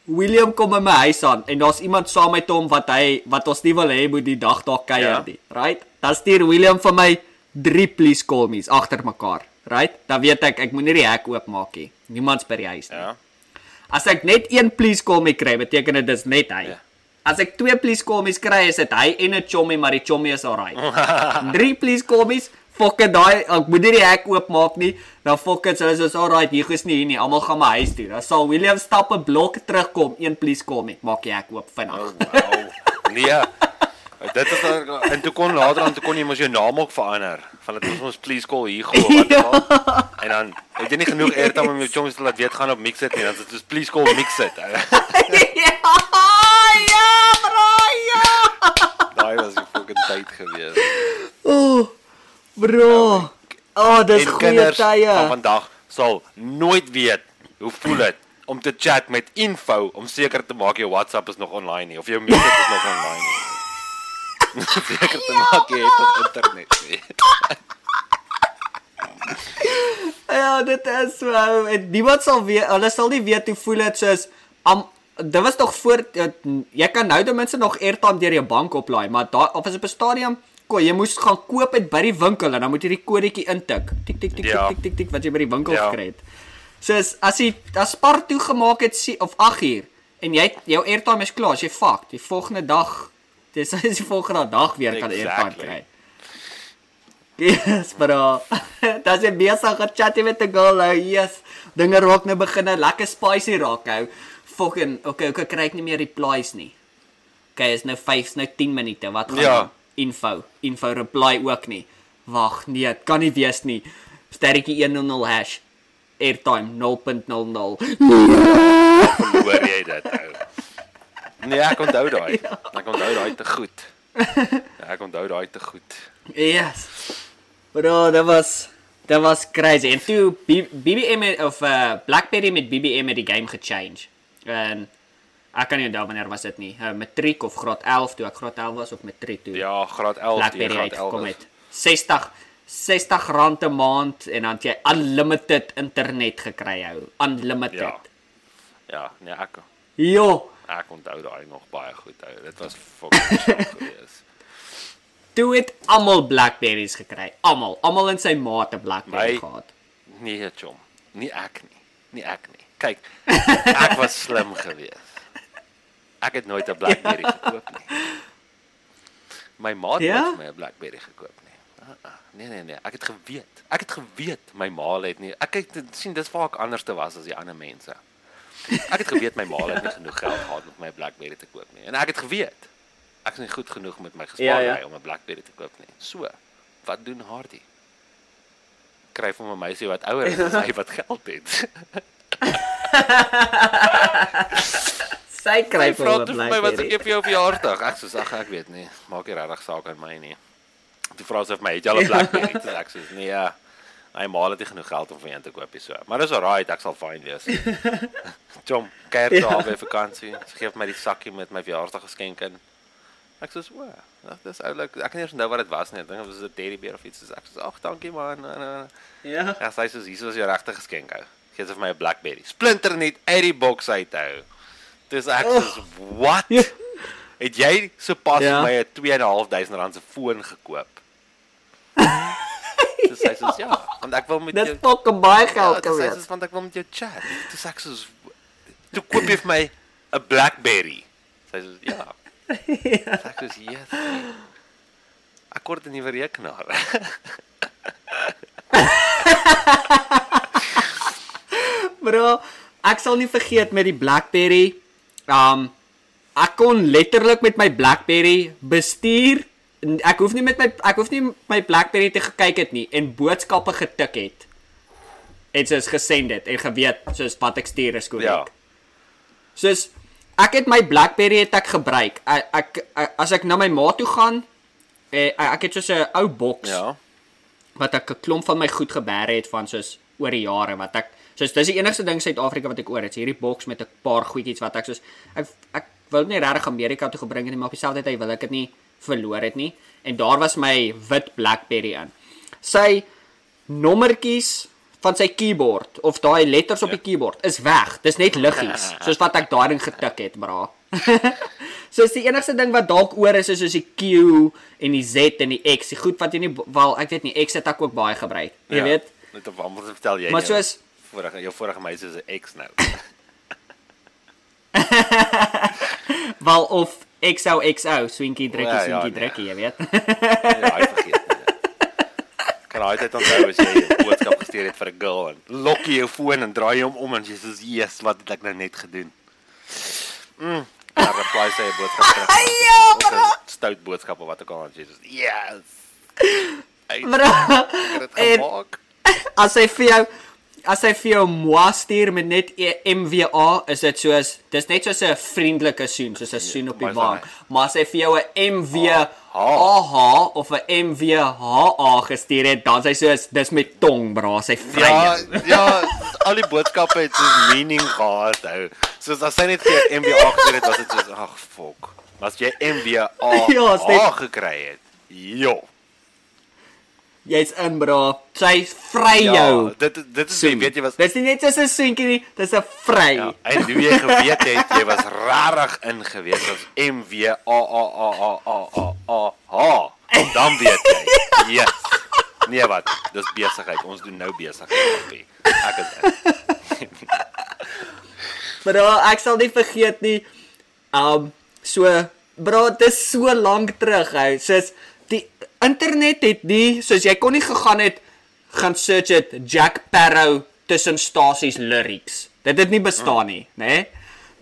William kom in my huis aan en daar's iemand saam met hom wat hy wat ons nie wil hê moet die dag daar kuier Ja. nie. Right? Dan stuur William vir my drie please call me's agter mekaar. Right? Dan weet ek ek moet nie die hek oopmaak nie. Niemand's by die huis nie. Ja. As ek net een please call me kry, beteken dit dis net hy. Ja. As ek twee please call me's kry, is dit hy en 'n chommy, maar die chommy is alright. Drie please call me's, fuck it daai, ek moet nie die hek oopmaak nie. Dan fuck it, hulle is alright, hier is nie hier nie. Almal gaan my huis toe. Dan sal William stap 'n blok terugkom, een please call me. Maak die hek oop vinnig. Oh, wow. Nee. Dit is dan en toe kon later aan toe kon jy mos jou naam ook verander. Van dit ons please call hier gou wat ook al. En dan het jy nie genoeg airtime om jou chongs te laat weet gaan op mix it nie. Dan is dit soos please call mix it. ja, ja, bro, ja. Daai was die fucking tyd gewees. Oh, bro. Oh, dis goeie tye. van vandag sal nooit weet hoe voel dit om te chat met info om seker te maak jou WhatsApp is nog online nie of jou it is nog online nie. seker te maak jy het nog internet nie. Ja, dit is so. En niemand sal weet, hulle sal nie weet hoe voel dit soos am dit was nog voor het, jy kan nou ten minste nog airtime deur jou bank oplaai, maar daar of is op 'n stadium kon jy moes gaan koop dit by die winkel en dan moet jy die kodetjie intik. Tik tik tik Ja. tik tik tik wat jy by die winkel Ja. gekry het. Soos as jy as Spar toegemaak het sie- of 8 uur en jy jou airtime is klaar, as jy fuck, die volgende dag dis is die volgende dag weer kan airtime Exactly. kry. Yes, bro. Dit is besig gechat met 'n girl nou. Yes. Dinge raak nou begin nou lekker spicy raak nou. Fucking okay, okay, kry ek nie meer replies nie. Okay, is nou 5, is nou 10 minute. Wat gaan Ja. Info, info reply ook nie. Wag, nee, dit kan nie wees nie. Sterretjie 100 hash airtime 0.00. Hoor jy dit ou? Nee, ek onthou daai. Ek onthou daai te goed. Ja, ek onthou daai te goed. Yes. Bro, dit was dit was crazy. En toe BBM of uh, BlackBerry met BBM het die game gechange. En ek kan nie onthou wanneer was dit nie. Uh, matriek of graad 11 toe ek graad 11 was of matriek toe. Ja, graad 11, die BlackBerry graad 11. uitgekom is- het. 60 60 rand 'n maand en dan het jy unlimited internet gekry hou. Unlimited. Ja. Ja, nee, ek Jo, ek onthou daai nog baie goed ou. Dit was fucking shock geweest. toe het almal Blackberries gekry. Almal, almal in sy maat 'n Blackberry My- gehad. Nee, chom. Nie ek nie. Nie ek nie. Kyk, ek was slim geweest. Ek het nooit 'n BlackBerry gekoop nie. My ma het Ja? nooit vir my 'n BlackBerry gekoop nie. Uh, uh, nee nee nee, ek het geweet. Ek het geweet my ma het nie. Ek het sien dis waar ek anders te was as die ander mense. Ek het geweet my ma het nie genoeg geld gehad om my 'n BlackBerry te koop nie. En ek het geweet ek is nie goed genoeg met my gespaarde Ja, ja. om 'n BlackBerry te koop nie. So, wat doen Hardy? Kry vir my meisie wat ouer is as hy wat geld het. Sy kry vir hom toe vir my wat ek vir jou verjaarsdag. Ek sê ag ek weet nie. Maak nie regtig saak aan my nie. Toe vra sy vir my, "Het jy al 'n BlackBerry?" Toe ek sê, "Nee, ja. hy maal het nie genoeg geld om vir een te koop nie so." Maar dis alright, ek sal fyn wees. Jom, kyk toe Ja. al by vakansie. Sy gee vir my die sakkie met my verjaarsdag geskenk in. Ek sê, "O, dis oulik. Ek kan nie eens onthou wat dit was nie. Ek dink dit was 'n teddybeer of iets. So ek sê, "Ag, dankie man." En, en, Ja. Ja, sy sê hier is jou regte geskenk ou. Gee sy vir my 'n BlackBerry. Splinter net uit die boks uit hou. Dis ek sê, "What?" Ja. Het jy sopas Ja. my 'n 2.500 rand se foon gekoop? Dis sy sê, "Ja, want ek wil met Dit jou fucking baie Ja, geld dis gewees. sê, "Want ek wil met jou chat." Dis ek sê, "Toe koop jy vir my 'n BlackBerry." Sy sê, "Ja." Ek sê, nee." Ek kort 'n nuwe rekenaar. Bro, ek sal nie vergeet met die BlackBerry. Um ek kon letterlik met my BlackBerry bestuur. Ek hoef nie met my ek hoef nie my BlackBerry te gekyk het nie en boodskappe getik het. En soos gesend het en geweet soos wat ek stuur is korrek. Ja. Soos ek het my BlackBerry het ek gebruik. Ek, ek, ek as ek na my ma toe gaan, eh, ek het soos 'n ou boks Ja. wat ek 'n klomp van my goed geberg het van soos oor die jare wat ek soos dis die enigste ding in Suid-Afrika wat ek oor het, hierdie boks met 'n paar goedjies wat ek soos ek ek dit nie regtig Amerika toe gebring het nie, maar op dieselfde tyd wil ek dit nie verloor het nie. En daar was my wit BlackBerry in. Sy nommertjies van sy keyboard of daai letters op die keyboard is weg. Dis net liggies, soos wat ek daarin getik het, bra. so is die enigste ding wat dalk oor is is soos die Q en die Z en die X. Die goed wat jy nie wel, ek weet nie, X het ek ook baie gebruik. Jy Ja, weet. Net op anders vertel jy. Maar soos vorige jou vorige meisie is 'n ex nou. wel of XOXO, swinkie drukkie, Ja, ja, swinkie nee. drukkie, jy weet. Ja, hy vergeet. nie. Kan hy dit onthou as jy 'n boodskap gestuur het vir 'n girl en lok jy jou foon en draai hom om en jy sê, "Jesus, wat het ek nou net gedoen?" Mm. Ja, reply 'n boodskap terug. Ja, Of 'n Stout boodskap of wat ook al sê, "Yes." Bro, dit en- gemaak. as hy vir jou as hy vir jou moi stuur met net E- MWA, is dit soos dis net soos 'n vriendelike soen, soos 'n soen op die wang. hy- Maar as hy vir jou 'n MWAH Ah. of 'n MWHA gestuur het, dan sê hy soos dis met tong, bra, sy vry. Ja, ja, al die boodskappe het so meaning gehad hou. Soos as hy net vir MBA gestuur het, was dit soos ag fok. As jy MBA Ja, gekry het. Jo. Jy's in, bra. Sy vry Ja, jou. dit dit is soen. weet jy was Dis nie net soos 'n soentjie nie, dis 'n vry. ja, en hoe jy geweet het jy was rarig ingewees as MW A A A A A A A H. Dan weet jy. Yes. Nee wat, dis besigheid. Ons doen nou besigheid. Ek is in. Bro, ek sal nie vergeet nie. Um so bro, dis so lank terug hou. Soos die internet het nie soos jy kon nie gegaan het gaan search het Jack Sparrow tussen stasies lyrics. Dit het nie bestaan nie, né? Nee?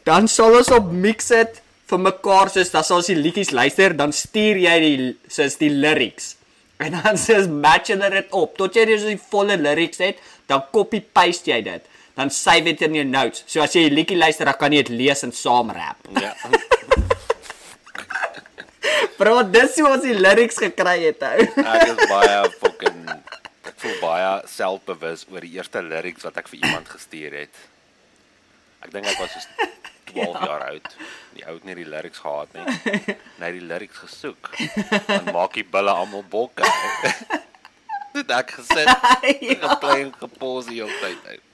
Dan sal ons op mix it vir mekaar soos dan sal ons die liedjies luister, dan stuur jy die soos die lyrics. En dan soos match hulle dit op. Tot jy dus die volle lyrics het, dan copy paste jy dit. Dan save dit in jou notes. So as jy die liedjie luister, dan kan jy dit lees en saam rap. Ja. Bro, dis hoe ons die lyrics gekry het. Ek is baie fucking ek voel baie selfbewus oor die eerste lyrics wat ek vir iemand gestuur het. Ek dink ek was so 12 jaar oud. Die ou het nie die lyrics gehad nie. Net die lyrics gesoek. Dan maak die bulle almal bokke. Dit ek gesit, ja. geplay en gepause die hele tyd uit.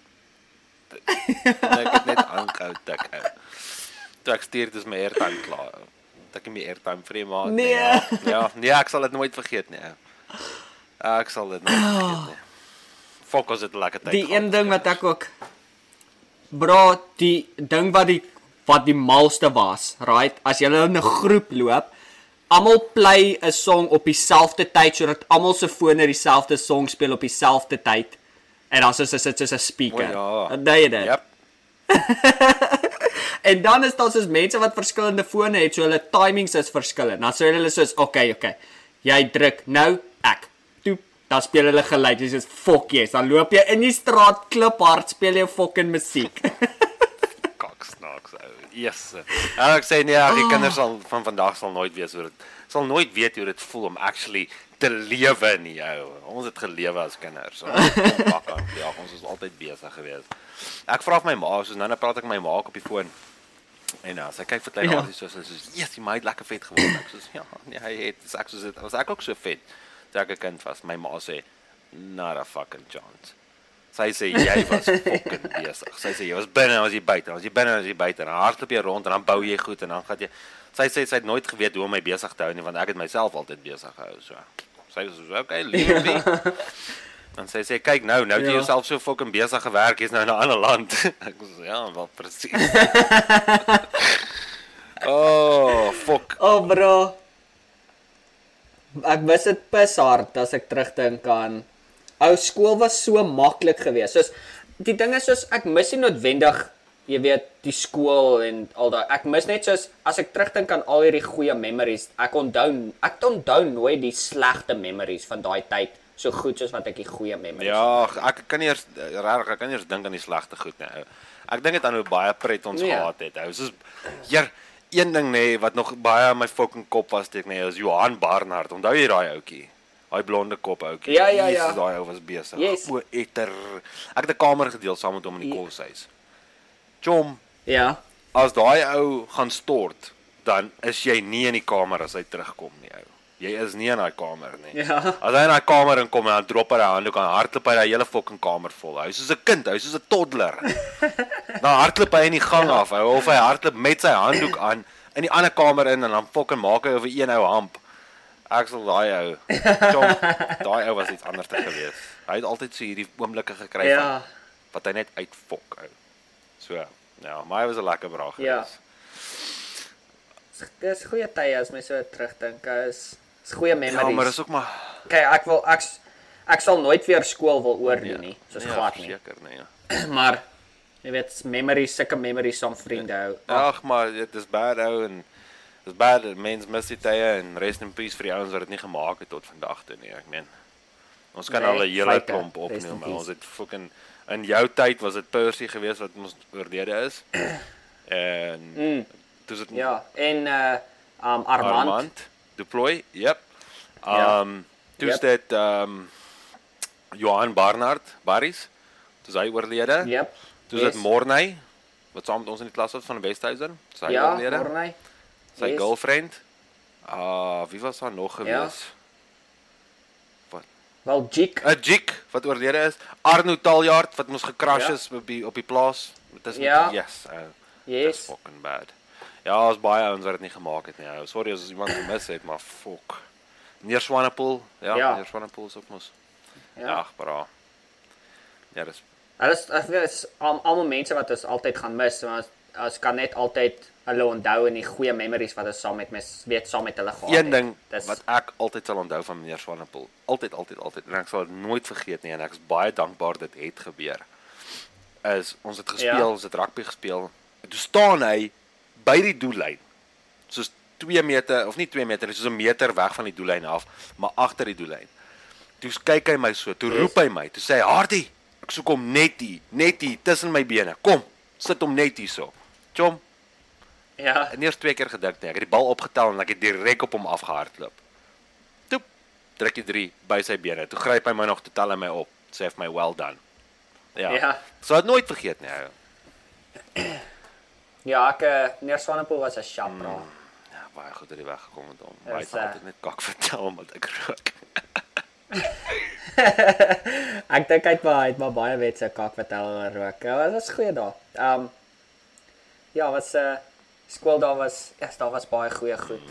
Ek het net aangehou tik. Toe ek stuur dis my airtime klaar. Het Ek het my airtime vir die maand. Nee. Ja, ja, nee, ek sal dit nooit vergeet nie. Ek sal dit nooit vergeet nie. Fok as dit lekker tyd. Die gehad een ding wat ek ook Bro, die ding wat die wat die malste was, right? As jy in 'n groep loop, almal play 'n song op dieselfde tyd sodat almal se fone dieselfde song speel op dieselfde tyd. En dan is dit soos 'n speaker. O, ja. Dan jy dit. Yep. En dan is daar soos mense wat verskillende fone het, so hulle timings is verskillend. Dan sê hulle soos, "Oké, okay, oké. Okay. Jy druk nou ek." Toe dan speel hulle geluid. Dis soos fok yes. Dan loop jy in die straat kliphard speel jy fucking musiek. Kak snaaks ou. Yes. En ek sê nee, die kinders sal van vandag sal nooit weet hoe dit sal nooit weet hoe dit voel om actually te lewe nie ou. Ons het gelewe as kinders. Ons het aan. Ja, ons was altyd besig geweest. Ek vra vir my ma, soos nou nou praat ek met my ma op die foon. En ja, sy kyk vir klein Ja. Artie soos sy soos, "Jesus, die maat lekker vet geword." Ek soos, "Ja, nee, hy het dis ek soos dit was ek ook so vet." Toe ek 'n kind was, my ma sê, "Not a fucking chance." Sy sê jy was fucking besig. Sy sê jy was binne, was jy buite, was jy binne, was jy buite. En hardloop jy rond en dan bou jy goed en dan gaan jy Sy sê sy het nooit geweet hoe om my besig te hou nie want ek het myself altyd besig gehou so. Sy sê so, okay, leave me. Dan sê sy kyk nou, nou het jy Ja. jouself so fucking besig gewerk, jy's nou in 'n ander land. Ek sê ja, wel presies. oh, fuck. oh bro. Ek mis dit pis hard as ek terugdink aan ou skool was so maklik geweest. Soos die ding is soos ek mis nie noodwendig jy weet die skool en al daai ek mis net soos as ek terugdink aan al hierdie goeie memories ek onthou ek onthou nooit die slegte memories van daai tyd so goed soos wat ek die goeie memories Ja, ek kan nie eers regtig, ek kan nie eers dink aan die slegte goed nie. Ek dink dit aan hoe baie pret ons Nee. gehad het. Ou, soos hier een ding nê nee, wat nog baie in my fucking kop was, dit nê, nee, is Johan Barnard. Onthou jy daai ouetjie? Daai blonde kop ouetjie. Ja, ja, ja. Daai ou was besig. Yes. O, etter. Ek het 'n kamer gedeel saam met hom in die Ja. koshuis. Chom, ja as daai ou gaan stort, dan is jy nie in die kamer as hy terugkom nie, ou. Jy is nie in daai kamer nie. Ja. As hy in daai kamer inkom en dan drop hy hy handdoek aan, hardloop hy daai hele fucking kamer vol. Hy's soos 'n kind, hy's soos 'n toddler. dan hardloop hy in die gang af, ou, of hy hardloop met sy handdoek aan in die ander kamer in en dan fucking maak hy oor een ou hamp. Ek sal daai ou. Daai ou was iets anders te gewees. Hy het altyd so hierdie oomblikke gekry Ja. van wat hy net uitfok ou. So, ja, maar hy was 'n lekker braai Ja. gewees. Dis goeie tye as my so terugdink. Is is goeie memories. Ja, maar dis ook maar Kyk, ek wil ek ek sal nooit weer skool wil oordoen nie, soos nee, glad nie. Seker nee. Ja. Maar jy weet, memories, sulke memories saam vriende hou. Ag, maar dit is bad ou en dis bad mense mis die tye en rest in peace vir die ouens wat dit nie gemaak het tot vandag toe nie. Ek meen ons kan Nee, al 'n hele klomp opneem, maar ons het fucking in jou tyd was dit Percy geweest wat ons oorlede is. En Mm, dis dit ja, en uh um Armand. Armand deploy. Yep. Ja. Um Yep. dit um Johan Barnard, Barries. Dis hy oorlede. Yep. Dis yes. dit Morney wat saam met ons in die klas was van Westhuizen. Dis hy Ja, oorlede. Morney. Sy Yes. girlfriend. Uh wie was daar nog gewees? Wel Jik. 'n Jik wat oorlede is. Arno Taljaard wat mos gekrash Ja. is op die op die plaas. Dit is Ja. yes. Uh, Yes. Dis fucking bad. Ja, ons baie ouens wat dit nie gemaak het nie. ou. Sorry as iemand gemis het, maar fuck. Meneer Swanepoel. Ja, Ja. meneer Swanepoel is ook mos. Ja, Ja. ag, bra. Ja, dis Hulle is ek weet is al- almal mense wat ons altyd gaan mis, maar ons, ons kan net altyd hulle onthou en die goeie memories wat ons saam met mes weet saam met hulle gehad het. een ding Dis wat ek altyd sal onthou van meneer Swanepoel. Altyd, altyd, altyd en ek sal dit nooit vergeet nie en ek is baie dankbaar dit het gebeur. Is ons het gespeel, Ja. ons het rugby gespeel. Toe staan hy by die doellyn. Soos 2 meter of nie 2 meter, soos 'n meter weg van die doellyn af, maar agter die doellyn. Toe kyk hy my so, toe roep hy my, toe sê hy: "Hardy, ek soek hom net hier, net hier tussen my bene. Kom, sit hom net hierso." Chom, ja. en eers twee keer gedink nie. Ek het die bal opgetel en ek het direk op hom afgehardloop. Toe druk hy 3 by sy bene. Toe gryp hy my nog, toe tel hy my op. Sê hy vir my well done. Ja. Ja. Sou dit nooit vergeet nie. Ja, ek uh, meneer Swanepoel was 'n sharp bra. Ja, baie goed het hy weggekom met hom. Hy het eh, altyd net kak vertel omdat ek rook. Ek dink hy het maar hy het maar baie wetse kak vertel oor rook. Ja, dit was goeie dae. Ehm um, ja, was 'n uh, skool daar was ja, daar was baie goeie goed.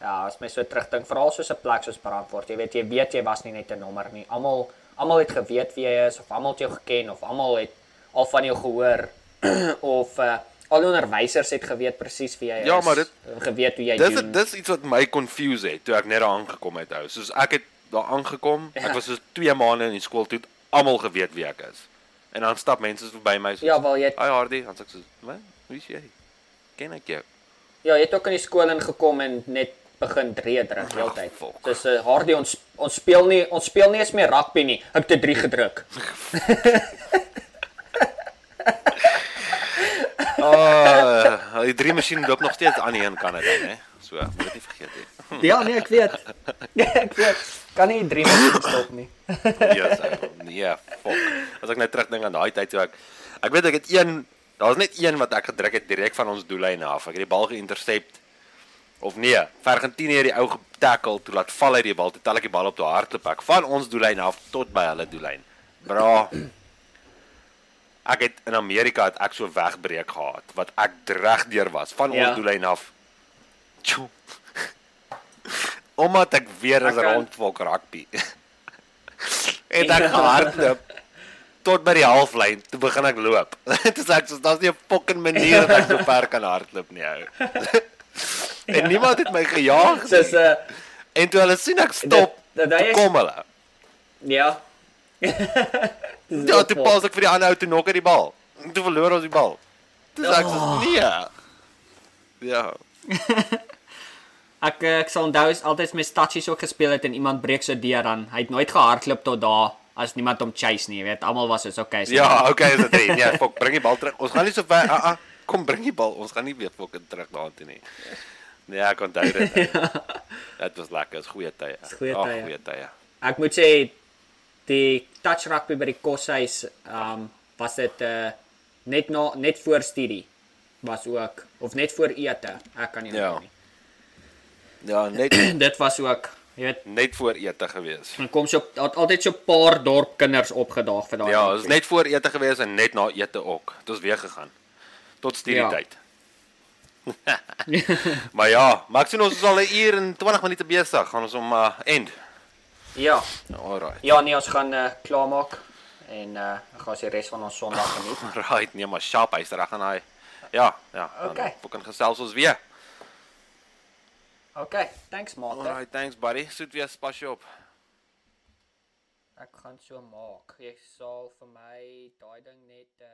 Ja, as my so terugdink, veral soos 'n plek soos Brandfort, jy weet jy weet jy was nie net 'n nommer nie. Almal almal het geweet wie jy is of almal het jou geken of almal het al van jou gehoor of uh, al onderwysers het geweet presies wie jy Ja, is. maar dit- geweet hoe jy Dis doen. dis iets wat my confuse het toe ek net daar aangekom het ou. Soos ek het daar aangekom. Ja. Ek was soos 2 maande in die skool toe almal geweet wie ek is. En dan stap mense verby my soos Ja, wel jy Hi Hardy, dan sê ek soos, "Wat? Wie is jy?" Ken ek jou? Ja, jy het ook in die skool ingekom en net begin drie druk heeltyd. Dis 'n uh, Hardy ons ons speel nie ons speel nie eens meer rugby nie. Ek het te 3 gedruk. Ah, die drie masjien loop nog steeds aan die een kant dan, hè. So, moet dit nie vergeet nie. Ja, nee, ek weet. Ja, ek weet. Kan nie 3 minute stop nie. Ja, so. Nee, fuck. As ek nou terugdink aan daai tyd toe ek ek weet ek het een, daar was net een wat ek gedruk het direk van ons doellyn af. Ek het die bal geïntersept of nee, Vergentinië het die ou getackle toe laat val hy die bal, toe tel ek die bal op toe hardloop ek van ons doellyn af tot by hulle doellyn. Bra. Ek het in Amerika het ek so wegbreek gehad wat ek reg deur was van Ja. ons doellyn af. Tjoe. Omdat ek weer is kan- rondvolk rugby. en ek gehardloop tot by die halflyn, toe begin ek loop. Dit sê ek soos daar's nie 'n fucking manier dat ek so ver kan hardloop nie ou. en niemand het my gejaag nie. 'n En toe hulle sien ek stop, toe hy is- kom hulle. ja. Ja, toe pas ek vir die ander ou toe nog uit die bal. En toe verloor ons die bal. Sê ek soos nee. Ja. Ek eh, ek sal onthou is altyd met Stachie ook gespeel het en iemand breek so deur dan hy het nooit gehardloop tot daar as niemand hom chase nie, jy weet. Almal was soos okay. So Ja, okay, is dit reg. Nee, fok, bring die bal terug. Ons gaan nie so ver. Ah, ah, kom bring die bal. Ons gaan nie weer fucking terug daartoe nie. Nee, ek onthou dit. Dit was lekker. Dis goeie tye. Dis goeie Ag, tye. goeie tye. Ek moet sê die touch rugby by die koshuis, um, was dit uh net na net voor studie. was ook of net voor ete. Ek kan nie Ja. onthou nie. Ja, net Dit was ook, jy weet, net voor ete gewees. dan kom so al- altyd so 'n paar dorp kinders opgedaag vir daai. Ja, dit is net voor ete gewees en net na ete ook. Dit was weer gegaan. Tot studie Ja. tyd. maar ja, maar ek sien ons is al 'n uur en 20 minute besig. Gaan ons om uh, end. Ja. Alright. Ja, nee, ons gaan uh, klaarmaak en uh gaan die res van ons Sondag geniet. Right, nee maar sharp hy's reg aan hy. Ja, ja. Okay. Ons kan gesels ons weer. Okay, thanks maat. Alright, thanks buddy. Soet weer pas jou op. Ek gaan so maak. Jy sal vir my daai ding net uh,